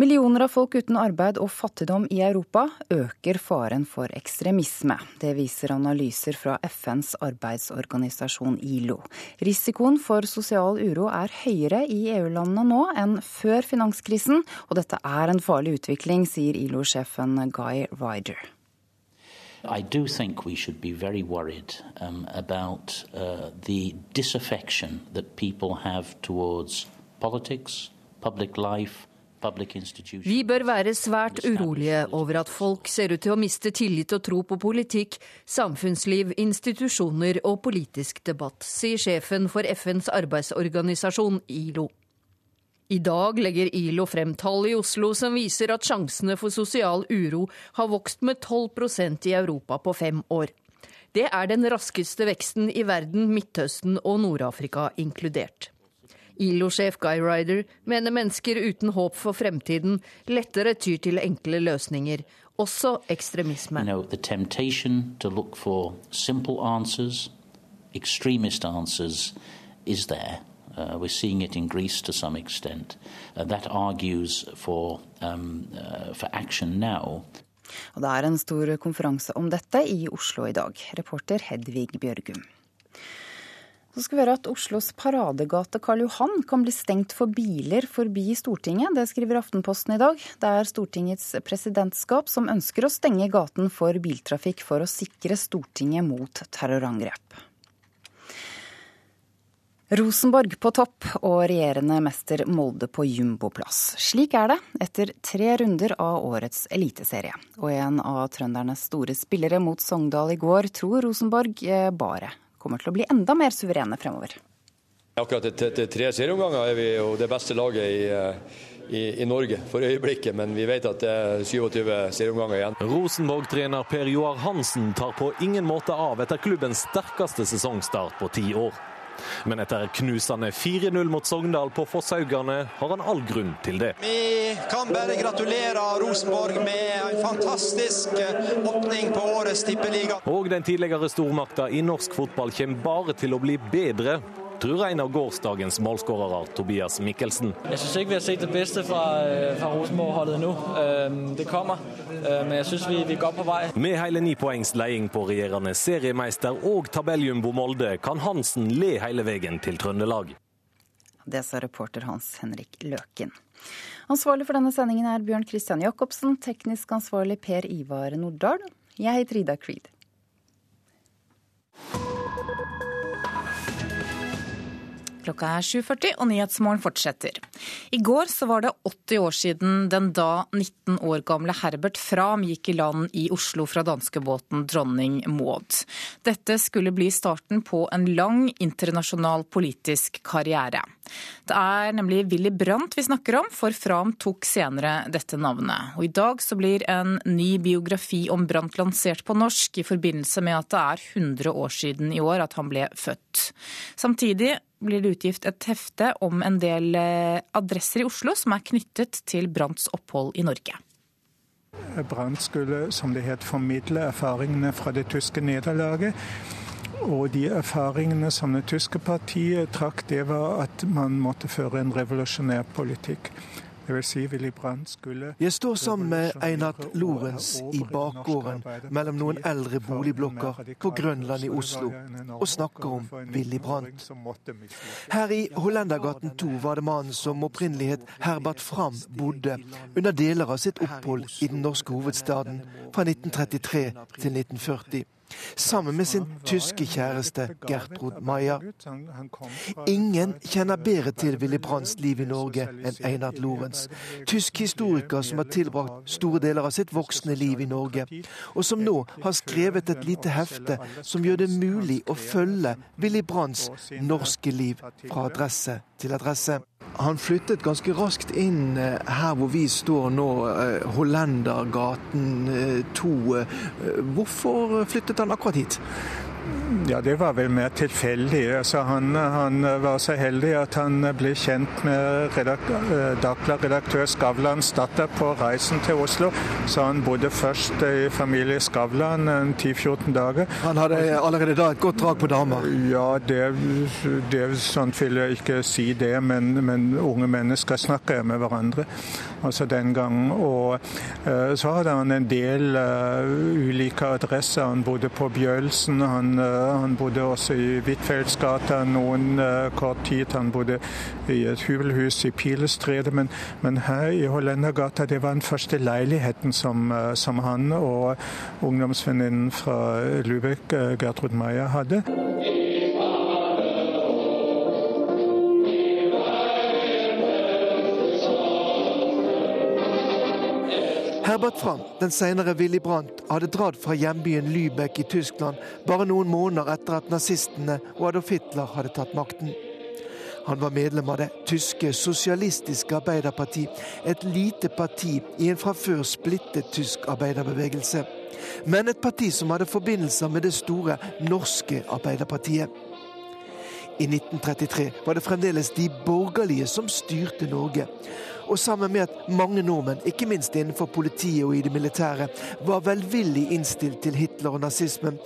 Millioner av folk uten arbeid og fattigdom i Europa øker faren for ekstremisme. Det viser analyser fra FNs arbeidsorganisasjon ILO. Risikoen for sosial uro er høyere i EU-landene nå enn før finanskrisen, og dette er en farlig utvikling, sier ILO-sjefen Guy Ryder. I do think we should be very worried um, about uh, the disaffection that people have towards politics, public life, vi bør være svært urolige over at folk ser ut til å miste tillit og tro på politikk, samfunnsliv, institusjoner og politisk debatt, sier sjefen for FNs arbeidsorganisasjon ILO. I dag legger ILO frem tall i Oslo som viser at sjansene for sosial uro har vokst med 12% i Europa på fem år. Det er den raskeste veksten i verden, Midtøsten og Nord-Afrika inkludert. ILO-sjef Guy Ryder mener mennesker uten håp for fremtiden lettere tyr til enkle løsninger, også ekstremisme. You know, answers, extremist answers, is there. Uh, we're seeing it in Greece to some extent. Uh, that argues for, um, uh, for action now. Og det er en stor konferanse om dette i Oslo i dag. Reporter Hedvig Bjørgum. Så skal vi høre at Oslos paradegate Karl Johan kan bli stengt for biler forbi Stortinget. Det skriver Aftenposten i dag. Det er Stortingets presidentskap som ønsker å stenge gaten for biltrafikk for å sikre Stortinget mot terrorangrep. Rosenborg på topp og regjerende mester Molde på jumboplass. Slik er det etter tre runder av årets eliteserie. Og en av trøndernes store spillere mot Sogndal i går tror Rosenborg eh, bare kommer til å bli enda mer suverene fremover. Akkurat etter tre serieomganger er vi jo det beste laget i, i, i, Norge for øyeblikket, men vi vet at det er 27 serieomganger igjen. Rosenborg-trener Per Joar Hansen tar på ingen måte av etter klubbens sterkeste sesongstart på ti år. Men etter knusende 4-0 mot Sogndal på Fosshaugane har han all grunn til det. Vi kan bare gratulere Rosenborg med en fantastisk åpning på årets tippeliga. Og den tidligere stormakta i norsk fotball kommer bare til å bli bedre tror en av gårsdagens målskårere, Tobias Mikkelsen. Jeg syns ikke vi har sett det beste fra, fra Rosenborg-holdet nå. Det kommer, men jeg syns vi, vi går på vei. Med hele ni poengs leding på regjerende seriemeister og tabelljumbo Molde kan Hansen le hele veien til Trøndelag. Det sa reporter Hans Henrik Løken. Ansvarlig for denne sendingen er Bjørn Christian Jacobsen, teknisk ansvarlig Per Ivar Nordahl. Jeg heter Ida Creed. Klokka er 7.40 og Nyhetsmorgen fortsetter. I går så var det 80 år siden den da 19 år gamle Herbert Fram gikk i land i Oslo fra danskebåten Dronning Maud. Dette skulle bli starten på en lang internasjonal politisk karriere. Det er nemlig Willy Brandt vi snakker om, for Fram tok senere dette navnet. Og I dag så blir en ny biografi om Brandt lansert på norsk i forbindelse med at det er 100 år siden i år at han ble født. Samtidig blir det utgift et hefte om en del adresser i Oslo som er knyttet til Brandts opphold i Norge. Brandt skulle, som det het, formidle erfaringene fra det tyske nederlaget. Og de erfaringene som det tyske partiet trakk, det var at man måtte føre en revolusjonær politikk. Si Jeg står sammen med Einar Lorentz i bakgården mellom noen eldre boligblokker på Grønland i Oslo og snakker om Willy Brandt. Her i Hollendergaten 2 var det mannen som opprinnelig het Herbert Fram bodde under deler av sitt opphold i den norske hovedstaden fra 1933 til 1940 sammen med sin tyske kjæreste Gertrud Meyer. Ingen kjenner bedre til Willy Brandts liv i Norge enn Einar Lorentz, tysk historiker som har tilbrakt store deler av sitt voksne liv i Norge, og som nå har skrevet et lite hefte som gjør det mulig å følge Willy Brandts norske liv fra adresse til adresse. Han flyttet ganske raskt inn her hvor vi står nå, Hollendergaten 2. Hvorfor flyttet han akkurat hit? Ja, det var vel mer tilfeldig. Altså, han, han, var så heldig at han ble kjent med Dagbladet-redaktør Skavlans datter på reisen til Oslo. Så han bodde først i familie Skavlan 10-14 dager. Han hadde allerede da et godt drag på damer? Ja, det, det sånn vil jeg ikke si det, men, men unge mennesker snakker med hverandre. Altså den gang. Og uh, så hadde han en del uh, ulike adresser. Han bodde på Bjølsen. han han bodde også i Huitfeldtsgata noen kort tid. Han bodde i et hybelhus i Pilestredet. Men, men, her i Hollendergata, det var den første leiligheten som, som han og ungdomsvenninnen fra Lübeck, Gertrud Meyer, hadde. Herbert Fram, den senere Willy Brandt, hadde dratt fra hjembyen Lübeck i Tyskland bare noen måneder etter at nazistene og Adolf Hitler hadde tatt makten. Han var medlem av det tyske sosialistiske arbeiderparti, et lite parti i en fra før splittet tysk arbeiderbevegelse. Men et parti som hadde forbindelser med det store norske Arbeiderpartiet. I 1933 var det fremdeles de borgerlige som styrte Norge. Og sammen med at mange nordmenn, ikke minst innenfor politiet og i det militære, var velvillig innstilt til Hitler og nazismen,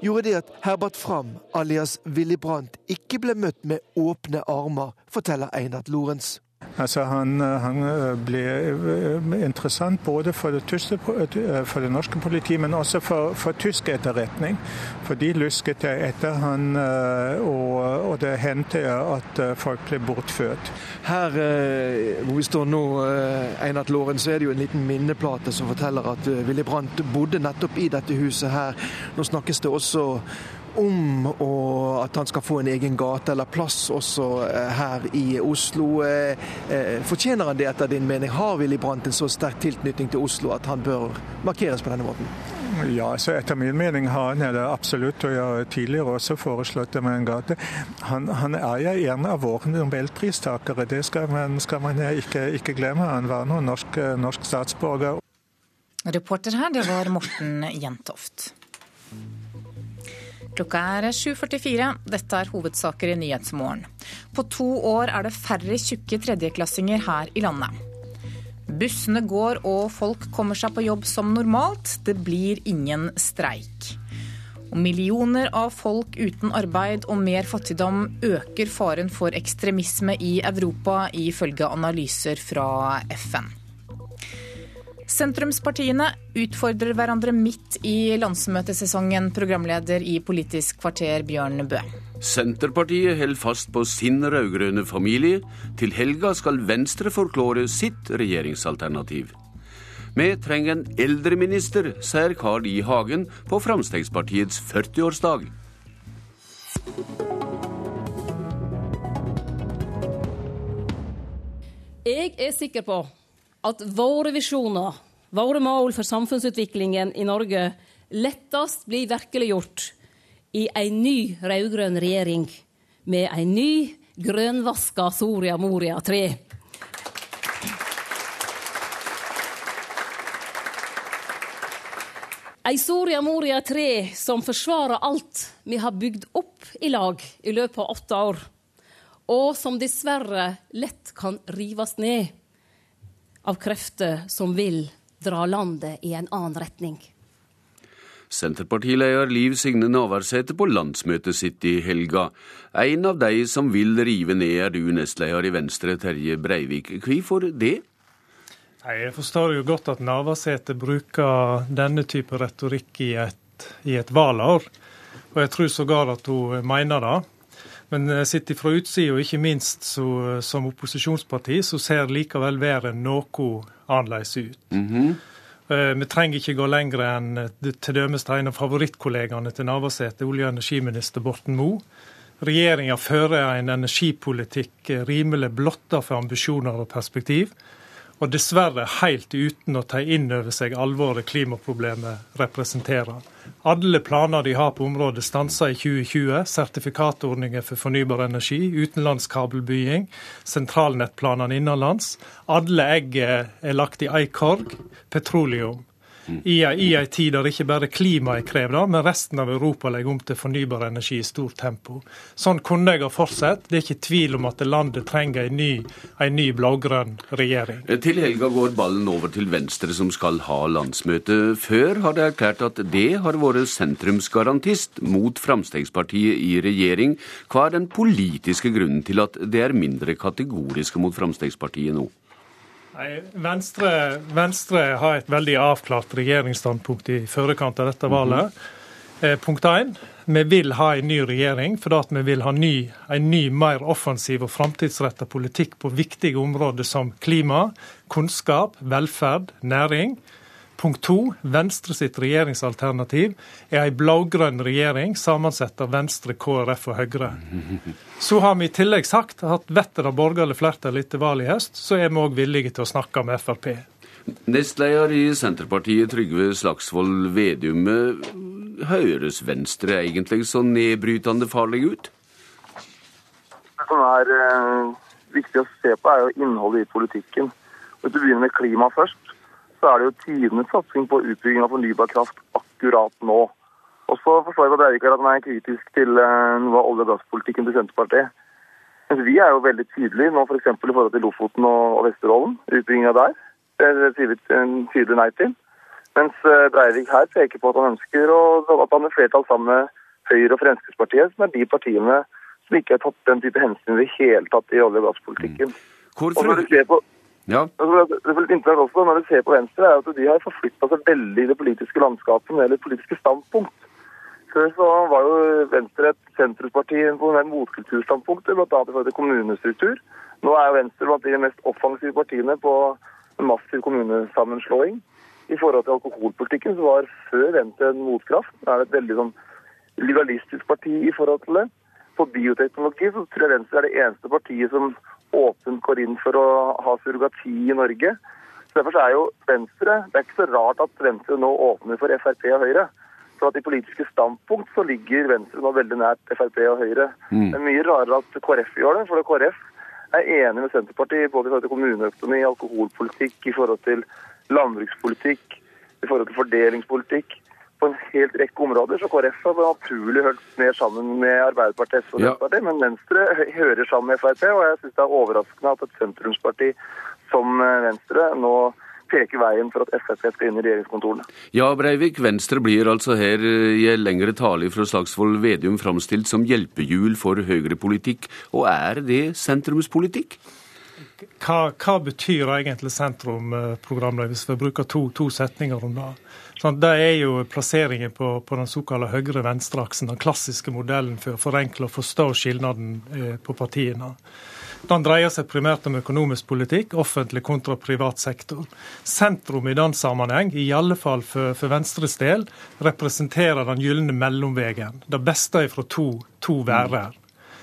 gjorde det at Herbert Fram, alias Willy Brandt, ikke ble møtt med åpne armer, forteller Einar Lorentz. Altså han, han, ble interessant både for det, tyske, for det norske politiet, men også for, for, tysk etterretning. For de lusket etter han, og, og det hendte at folk ble bortført. Her hvor vi står nå, Einar Låren, så er det jo en liten minneplate som forteller at Willy Brandt bodde nettopp i dette huset her. Nå snakkes det også om at han skal få en egen gate eller plass også her i Oslo. Fortjener han det etter din mening? Har Willy Brandt en så sterk tilknytning til Oslo at han bør markeres på denne måten? Ja, så Etter min mening har han det absolutt, og jeg har tidligere også foreslått det med en gate. Han, han er jo en av våre nobelpristakere, det skal man, skal man ikke, ikke, glemme. Han var nå norsk, norsk statsborger. Reporter her, det var Morten Jentoft. Klokka er 7.44. Dette er hovedsaker i Nyhetsmorgen. På to år er det færre tjukke tredjeklassinger her i landet. Bussene går og folk kommer seg på jobb som normalt. Det blir ingen streik. Og millioner av folk uten arbeid og mer fattigdom øker faren for ekstremisme i Europa, ifølge analyser fra FN. Sentrumspartiene utfordrer hverandre midt i landsmøtesesongen, programleder i Politisk kvarter Bjørn Bø. Senterpartiet holder fast på sin rød-grønne familie. Til helga skal Venstre forklare sitt regjeringsalternativ. Vi trenger en eldreminister, sier Carl I. Hagen på Fremskrittspartiets 40-årsdag. Jeg er sikker på at våre visjoner, våre mål for samfunnsutviklingen i Norge, lettest blir virkeliggjort i ei ny raud-grønn regjering med ei ny grønvaska Soria Moria 3. Ei Soria Moria 3 som forsvarer alt vi har bygd opp i lag i løpet av åtte år, og som dessverre lett kan rivast ned av krefter som vil dra landet i en annen retning. Senterpartileder Liv Signe Navarsete på landsmøtet sitt i helga. En av de som vil rive ned, er du nestleder i Venstre, Terje Breivik. Hvorfor det? Jeg forstår jo godt at Navarsete bruker denne type retorikk i et, i et valår. Og jeg tror sågar at hun mener det. Men eh, sett fra utsida, ikke minst så, som opposisjonsparti, så ser likevel været noe annerledes ut. Mm -hmm. Vi trenger ikke gå lenger enn til dømes til en av favorittkollegaene til Navarsete, olje- og energiminister Borten Moe. Regjeringa fører en energipolitikk rimelig blotta for ambisjoner og perspektiv og dessverre helt uten å ta inn over seg alvoret klimaproblemet representerer. Alle planer de har på området stanser i 2020. Sertifikatordninger for fornybar energi, utenlandskabelbygging, sentralnettplanene innenlands. Alle egg er lagt i ei korg. Petroleum i ei tid der ikke bare klimaet krever det, men resten av Europa legger om til fornybar energi i stort tempo. Sånn kunne jeg ha fortsatt. Det er ikke tvil om at landet trenger en ny, en ny blå-grønn regjering. Til helga går ballen over til Venstre, som skal ha landsmøte. Før har det erklært at det har vært sentrumsgarantist mot Frp i regjering. Hva er den politiske grunnen til at det er mindre kategoriske mot Frp nå? Venstre, Venstre, har et veldig avklart regjeringsstandpunkt i førekant av dette valget. Mm -hmm. punkt én. Vi vil ha en ny regjering fordi vi vil ha ny, en ny, mer offensiv og framtidsretta politikk på viktige områder som klima, kunnskap, velferd, næring. Punkt to. Venstre sitt regjeringsalternativ er ei blå-grønn regjering sammensatt av Venstre, KrF og Høyre. Så har vi i tillegg sagt at vetter det borgerlig flertall etter valget i høst, så er vi òg villige til å snakke med Frp. Nestleder i Senterpartiet, Trygve Slagsvold Vedum. Høres Venstre egentlig så nedbrytende farlig ut? Det som er eh, viktig å se på, er jo innholdet i politikken. Hvis du begynner med klima først, så er det jo tidenes satsing på utbygging av fornybar kraft akkurat nå. Og så forstår jeg at Breivik at han er kritisk til eh, noe av olje- og gasspolitikken til Senterpartiet. Men vi er jo veldig tydelige nå f.eks. For i forhold til Lofoten og Vesterålen, utbygginga der. Det sier vi en tydelig nei til. Mens eh, Breivik her peker på at han ønsker å, at han har flertall sammen med Høyre og Fremskrittspartiet, som er de partiene som ikke har tatt den type hensyn i det hele tatt i olje- og gasspolitikken. Hvorfor? Og når du ser på ja. Det er litt interessant også når du ser på Venstre, er at de har forflytta seg veldig i det politiske landskapet når det politiske standpunkt. Før så var jo Venstre et sentrumsparti motkulturstandpunktet, motkulturstandpunkter, bl.a. i forhold til kommunestruktur. Nå er Venstre blant de mest offensive partiene på massiv kommunesammenslåing. I forhold til alkoholpolitikken så var før Venstre en motkraft. Det er et veldig sånn liberalistisk parti i forhold til det. På bioteknologi så tror jeg Venstre er det eneste partiet som åpent går inn for å ha surrogati i Norge. Så Derfor er jo Venstre Det er ikke så rart at Venstre nå åpner for Frp og Høyre. For at I politiske standpunkt så ligger Venstre nå veldig nært Frp og Høyre. Mm. Det er mye rarere at KrF gjør det. For KrF er enig med Senterpartiet både i forhold til kommuneøkonomi, alkoholpolitikk, i forhold til landbrukspolitikk, i forhold til fordelingspolitikk. På en helt rekke områder. Så KrF har naturlig hørt mer sammen med Arbeiderpartiet og Senterpartiet. Ja. Men Venstre hører sammen med Frp, og jeg syns det er overraskende at et sentrumsparti som Venstre nå peker veien for at Frp skal inn i regjeringskontorene. Ja, Breivik, Venstre blir altså her eh, i en lengre tale fra Slagsvold Vedum framstilt som hjelpehjul for høyrepolitikk. Og er det sentrumspolitikk? Hva, hva betyr egentlig sentrumprogrammet, hvis vi bruker to, to setninger om det? Sånn, det er jo plasseringen på, på den såkalte høyre-venstre-aksen, den klassiske modellen for å forenkle og forstå skilnaden eh, på partiene. Den dreier seg primært om økonomisk politikk, offentlig kontra privat sektor. Sentrum i den sammenheng, i alle fall for, for Venstres del, representerer den gylne mellomvegen. Det beste fra to, to værer.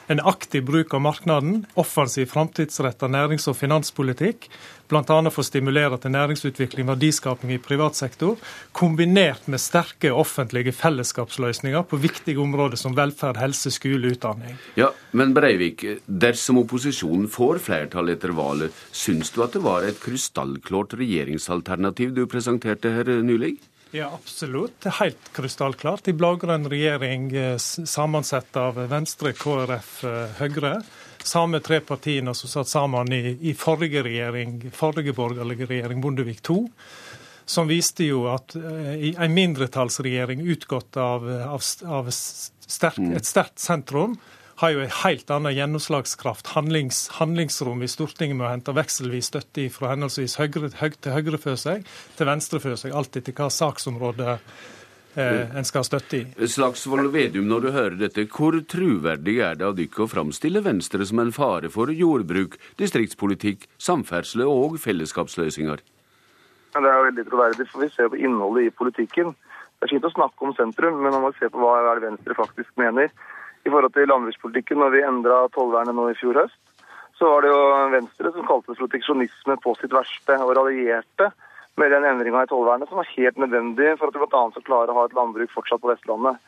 En aktiv bruk av markedet, offensiv framtidsretta nærings- og finanspolitikk, bl.a. for å stimulere til næringsutvikling og verdiskaping i privat sektor, kombinert med sterke offentlige fellesskapsløsninger på viktige områder som velferd, helse, skole, utdanning. Ja, Men Breivik, dersom opposisjonen får flertall etter valget, syns du at det var et krystallklart regjeringsalternativ du presenterte her nylig? Ja, absolutt. Helt krystallklart. I blå-grønn regjering eh, sammensatt av Venstre, KrF, eh, Høyre. Samme tre partiene som satt sammen i, i forrige regjering, forrige borgerlige regjering, Bondevik II. Som viste jo at uh, en mindretallsregjering utgått av, av, av sterk, et sterkt sentrum har jo en helt annen gjennomslagskraft, handlings, handlingsrom i Stortinget med å hente vekselvis støtte fra henholdsvis høyre, høy, til høyre for seg, til venstre for seg, alt etter hva saksområde eh, en skal ha støtte i. Slagsvold Vedum, når du hører dette, hvor truverdig er det av dere å framstille Venstre som en fare for jordbruk, distriktspolitikk, samferdsel og fellesskapsløsninger? Ja, det er veldig troverdig, for vi ser på innholdet i politikken. Det er fint å snakke om sentrum, men man må se på hva Venstre faktisk mener i forhold til landbrukspolitikken når vi endra tollvernet nå i fjor høst. Så var det jo Venstre som kalte det proteksjonisme på sitt verste, og raljerte med den endringa i tollvernet som var helt nødvendig for at vi bl.a. skal klare å ha et landbruk fortsatt på Vestlandet.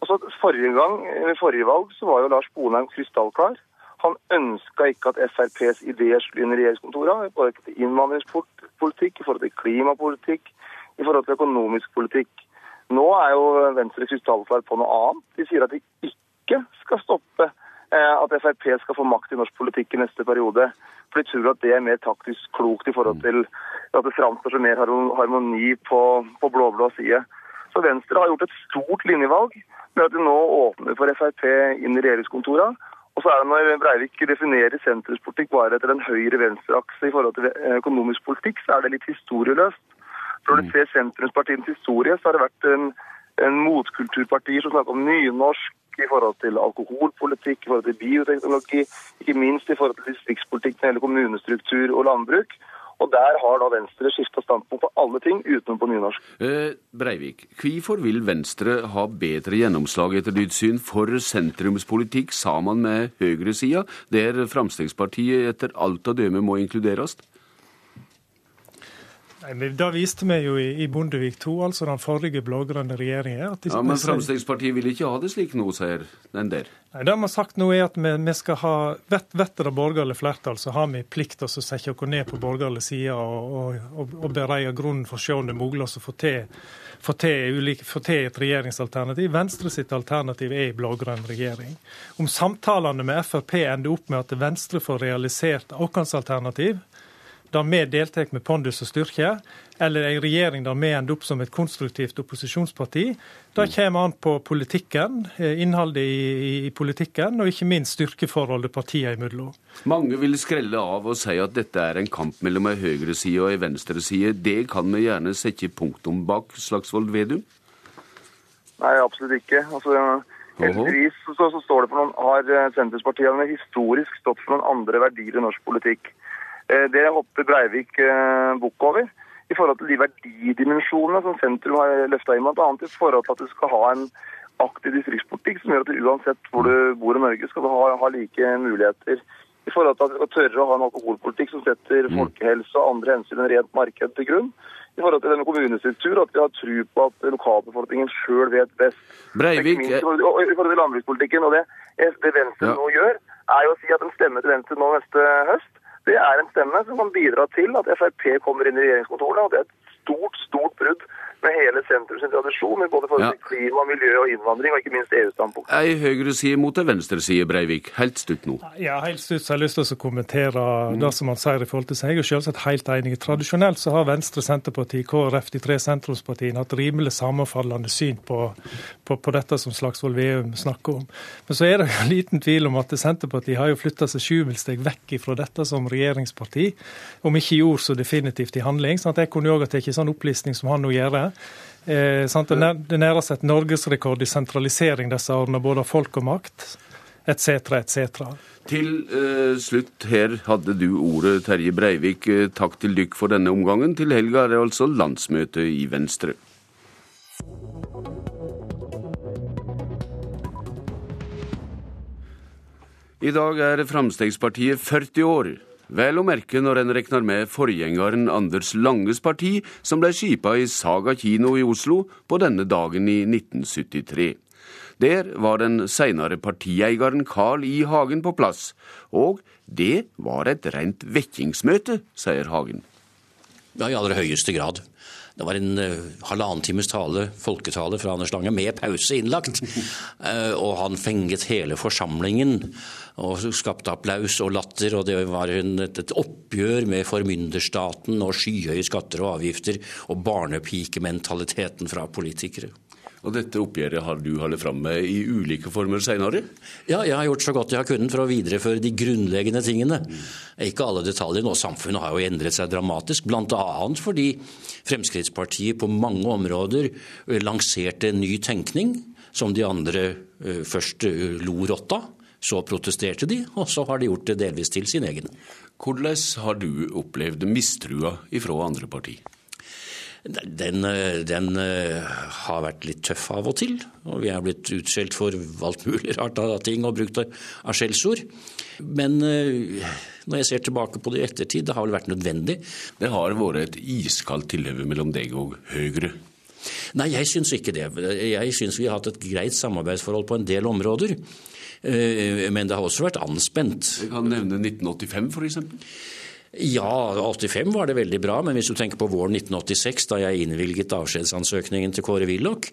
Og så Forrige gang, ved forrige valg så var jo Lars Bonheim krystallklar. Han ønska ikke at FrPs ideer skulle inn i regjeringskontorene. I forhold til innvandringspolitikk, i forhold til klimapolitikk, i forhold til økonomisk politikk. Nå er jo Venstre krystallklar på noe annet. De sier at de ikke ikke skal stoppe eh, at Frp skal få makt i norsk politikk i neste periode. For de tror at det er mer taktisk klokt i forhold til at det framstår som mer harmoni på, på blå-blå side. Så Venstre har gjort et stort linjevalg med at de nå åpner for Frp inn i regjeringskontorene. Og så er det når Breivik definerer sentrumspolitikk bare etter en høyre-venstre-akse i forhold til økonomisk politikk, så er det litt historieløst. For når du ser sentrumspartienes historie, så har det vært en, en motkulturpartier som snakker om nynorsk, i forhold til alkoholpolitikk, i forhold til bioteknologi, ikke minst i forhold til distriktspolitikk når gjelder kommunestruktur og landbruk. Og Der har da Venstre skifta standpunkt på alle ting utenom på nynorsk. Eh, Breivik, hvorfor vil Venstre ha bedre gjennomslag etter ditt syn for sentrumspolitikk sammen med høyresida, der Fremskrittspartiet etter alt å dømme må inkluderes? Nei, Det viste vi jo i Bondevik II, altså den forrige blå-grønne regjeringen. ja, Men Fremskrittspartiet vil ikke ha det slik nå, sier den der. Nei, Det vi har sagt nå er at vi, vi skal ha Vet, vet det borgerlige flertall, så har vi plikt til å sette oss ned på borgerlig side og, og, og, og bereie grunnen for å se om det er mulig å få til, få til, ulike, få til et regjeringsalternativ. Venstre sitt alternativ er i blå-grønn regjering. Om samtalene med Frp ender opp med at Venstre får realisert vårt alternativ, der vi deltar med pondus og styrke, eller ei regjering der vi ender opp som et konstruktivt opposisjonsparti. Det kommer an på politikken, eh, innholdet i, i, politikken, og ikke minst styrkeforholdet partiene imellom. Mange vil skrelle av og si at dette er en kamp mellom ei høyreside og ei venstreside. Det kan vi gjerne sette punktum bak, Slagsvold Vedum? Nei, absolutt ikke. Altså, Heldigvis så, så, står det for noen, har eh, Senterpartiet historisk stått for noen andre verdier i norsk politikk. Eh, det hopper Breivik eh, bukk over i forhold til de verdidimensjonene som sentrum har løfta inn, bl.a. i forhold til at du skal ha en aktiv distriktspolitikk som gjør at du uansett hvor du bor i Norge, skal du ha, ha like muligheter i forhold til at du skal tørre å ha en alkoholpolitikk som setter Mm. folkehelse og andre hensyn enn rent marked til grunn. I forhold til denne kommunestruktur, at vi har tro på at lokalbefolkningen sjøl vet best. Breivik, minst i forhold til- landbrukspolitikken. og Det, det Venstre Ja. nå gjør, er jo å si at en stemme til Venstre nå neste høst, det er en stemme som kan bidra til at Frp kommer inn i regjeringskontorene. og Det er et stort, stort brudd med hele sentrums tradisjon med både forhold til klima, miljø og innvandring, og ikke minst EU-standpunkt. Ei høyreside mot ei venstreside, Breivik. Helt stutt nå. Ja, helt stutt så har jeg lyst til å kommentere det som han sier i forhold til seg. Jeg er selvsagt helt enig. Tradisjonelt så har Venstre, Senterpartiet, KrF, de tre sentrumspartiene hatt rimelig sammenfallende syn på, på, på dette som Slagsvold Veum snakker om. Men så er det jo liten tvil om at Senterpartiet har jo flytta seg sjumilssteg vekk fra dette som regjeringsparti. Om ikke i ord, så definitivt i handling. sånn at Jeg kunne jo òg ha tatt sånn opplisting som han nå gjør. Eh, det nærer seg et norgesrekord i sentralisering disse årene, både av folk og makt, etc., etc. Til eh, slutt, her hadde du ordet, Terje Breivik. Eh, Takk til dykk for denne omgangen. Til helga er det altså landsmøte i Venstre. I dag er Fremskrittspartiet 40 år. Vel å merke når en regner med forgjengeren Anders Langes parti, som ble skipa i Saga kino i Oslo på denne dagen i 1973. Der var den seinere partieieren Carl I. Hagen på plass, og det var et rent vekkingsmøte, sier Hagen. Ja, i aller høyeste grad. Det var en uh, halvannen times tale, folketale fra Anders Lange, med pause innlagt. Uh, og han fenget hele forsamlingen og skapte applaus og latter. Og det var en, et, et oppgjør med formynderstaten og skyhøye skatter og avgifter og barnepikementaliteten fra politikere. Og dette oppgjøret har du holdt fram med i ulike former seinere? Ja, jeg har gjort så godt jeg har kunnet for å videreføre de grunnleggende tingene. Ikke alle detaljene, og samfunnet har jo endret seg dramatisk. Bl.a. fordi Fremskrittspartiet på mange områder lanserte en ny tenkning som de andre først lo rått av. Så protesterte de, og så har de gjort det delvis til sin egen. Hvordan har du opplevd mistrua ifra andre partier? Den, den, har vært litt tøff av og til. Og vi er blitt utskjelt for alt mulig rart av ting og brukt av skjellsord. Men når jeg ser tilbake på det i ettertid, det har vel vært nødvendig. Det har vært et iskaldt tilhøve mellom deg og Høyre? Nei, jeg syns ikke det. Jeg syns vi har hatt et greit samarbeidsforhold på en del områder. Men det har også vært anspent. Jeg kan nevne 1985 f.eks. Ja, 85 var det veldig bra, men hvis du tenker på våren 1986, da jeg innvilget avskjedsansøkningen til Kåre Willoch,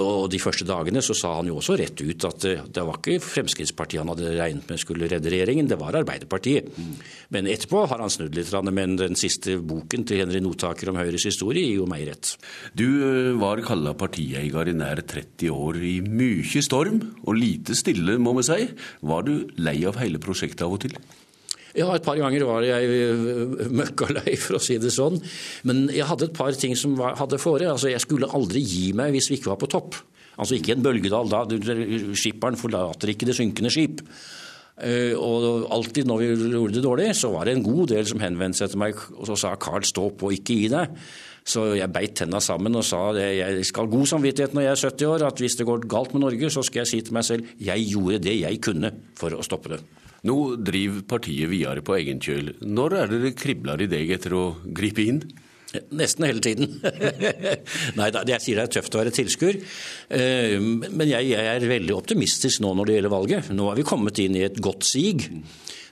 og de første dagene så sa han jo også rett ut at det var ikke Fremskrittspartiet han hadde regnet med skulle redde regjeringen, det var Arbeiderpartiet. Men etterpå har han snudd litt, men den siste boken til Henry Notaker om Høyres historie gir jo meg rett. Du var kalla partieier i nær 30 år, i mye storm og lite stille, må vi si. Var du lei av hele prosjektet av og til? Ja, et par ganger var jeg møkkalei, for å si det sånn. Men jeg hadde et par ting som var, hadde fore. Altså, jeg skulle aldri gi meg hvis vi ikke var på topp. Altså ikke en bølgedal. Da skipperen forlater ikke det synkende skip. Og alltid når vi gjorde det dårlig, så var det en god del som henvendte seg til meg og så sa Carl, stå på, ikke gi deg. Så jeg beit tenna sammen og sa det, jeg skal ha god samvittighet når jeg er 70 år, at hvis det går galt med Norge, så skal jeg si til meg selv jeg gjorde det jeg kunne for å stoppe det. Nå driver partiet videre på egen kjøl. Når er det det kribler i deg etter å gripe inn? Nesten hele tiden. Nei da, jeg sier det er tøft å være tilskuer. Men jeg, er veldig optimistisk nå når det gjelder valget. Nå er vi kommet inn i et godt sig.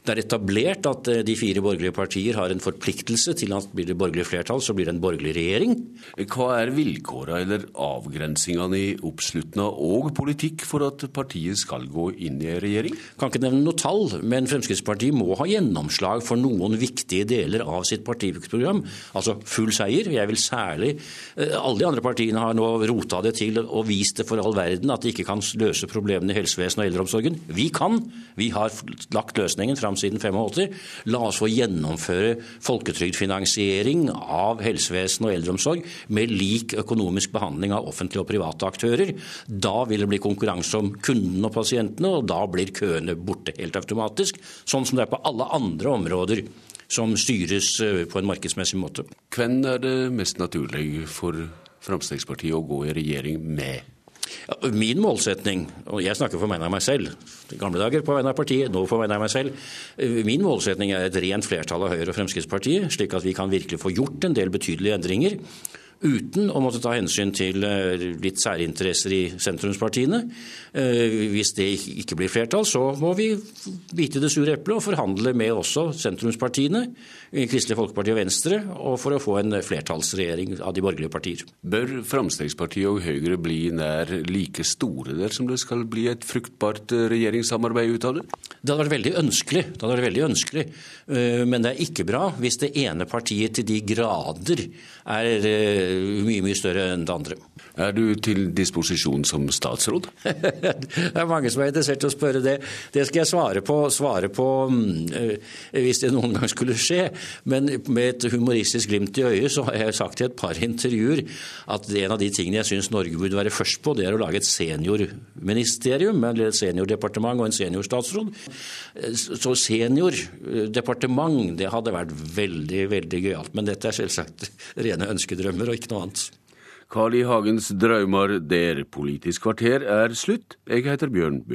Det er etablert at de fire borgerlige partier har en forpliktelse til at blir det borgerlig flertall, så blir det en borgerlig regjering. Hva er vilkårene eller avgrensingene i oppslutning og politikk for at partiet skal gå inn i regjering? Kan ikke nevne noe tall, men Fremskrittspartiet må ha gjennomslag for noen viktige deler av sitt partiprogram. Altså full seier. Jeg vil særlig Alle de andre partiene har nå rota det til og vist det for all verden at de ikke kan løse problemene i helsevesenet og eldreomsorgen. Vi kan. Vi har lagt løsningen fram siden 85. La oss få gjennomføre folketrygdfinansiering av helsevesen og eldreomsorg med lik økonomisk behandling av offentlige og private aktører. Da vil det bli konkurranse om kundene og pasientene, og da blir køene borte helt automatisk. Sånn som det er på alle andre områder som styres på en markedsmessig måte. Hvem er det mest naturlig for Fremskrittspartiet å gå i regjering med? Min målsetning, og jeg snakker for vegne av meg selv, i gamle dager på vegne av partiet, nå for vegne av meg selv, min målsetning er et rent flertall av Høyre og Fremskrittspartiet, slik at vi kan virkelig få gjort en del betydelige endringer uten å måtte ta hensyn til eh, litt særinteresser i sentrumspartiene. Eh, hvis det ikke blir flertall, så må vi bite det sure eplet og forhandle med også sentrumspartiene, Kristelig Folkeparti og Venstre, og for å få en flertallsregjering av de borgerlige partier. Bør Fremskrittspartiet og Høyre bli nær like store der som det skal bli et fruktbart eh, regjeringssamarbeid ut av det? Det hadde vært veldig ønskelig, det hadde vært veldig ønskelig. men det er ikke bra hvis det ene partiet til de grader er mye, mye større enn det andre. Er du til disposisjon som statsråd? det er mange som er interessert i å spørre det. Det skal jeg svare på, svare på mm, hvis det noen gang skulle skje. Men med et humoristisk glimt i øyet så har jeg sagt i et par intervjuer at en av de tingene jeg syns Norge burde være først på, det er å lage et seniorministerium, eller et seniordepartement og en seniorstatsråd. Så seniordepartement, det hadde vært veldig, veldig gøyalt. Men dette er selvsagt rene ønskedrømmer og ikke noe annet. Carl I. Hagens drømmer der Politisk kvarter er slutt. Jeg heter Bjørn Bø.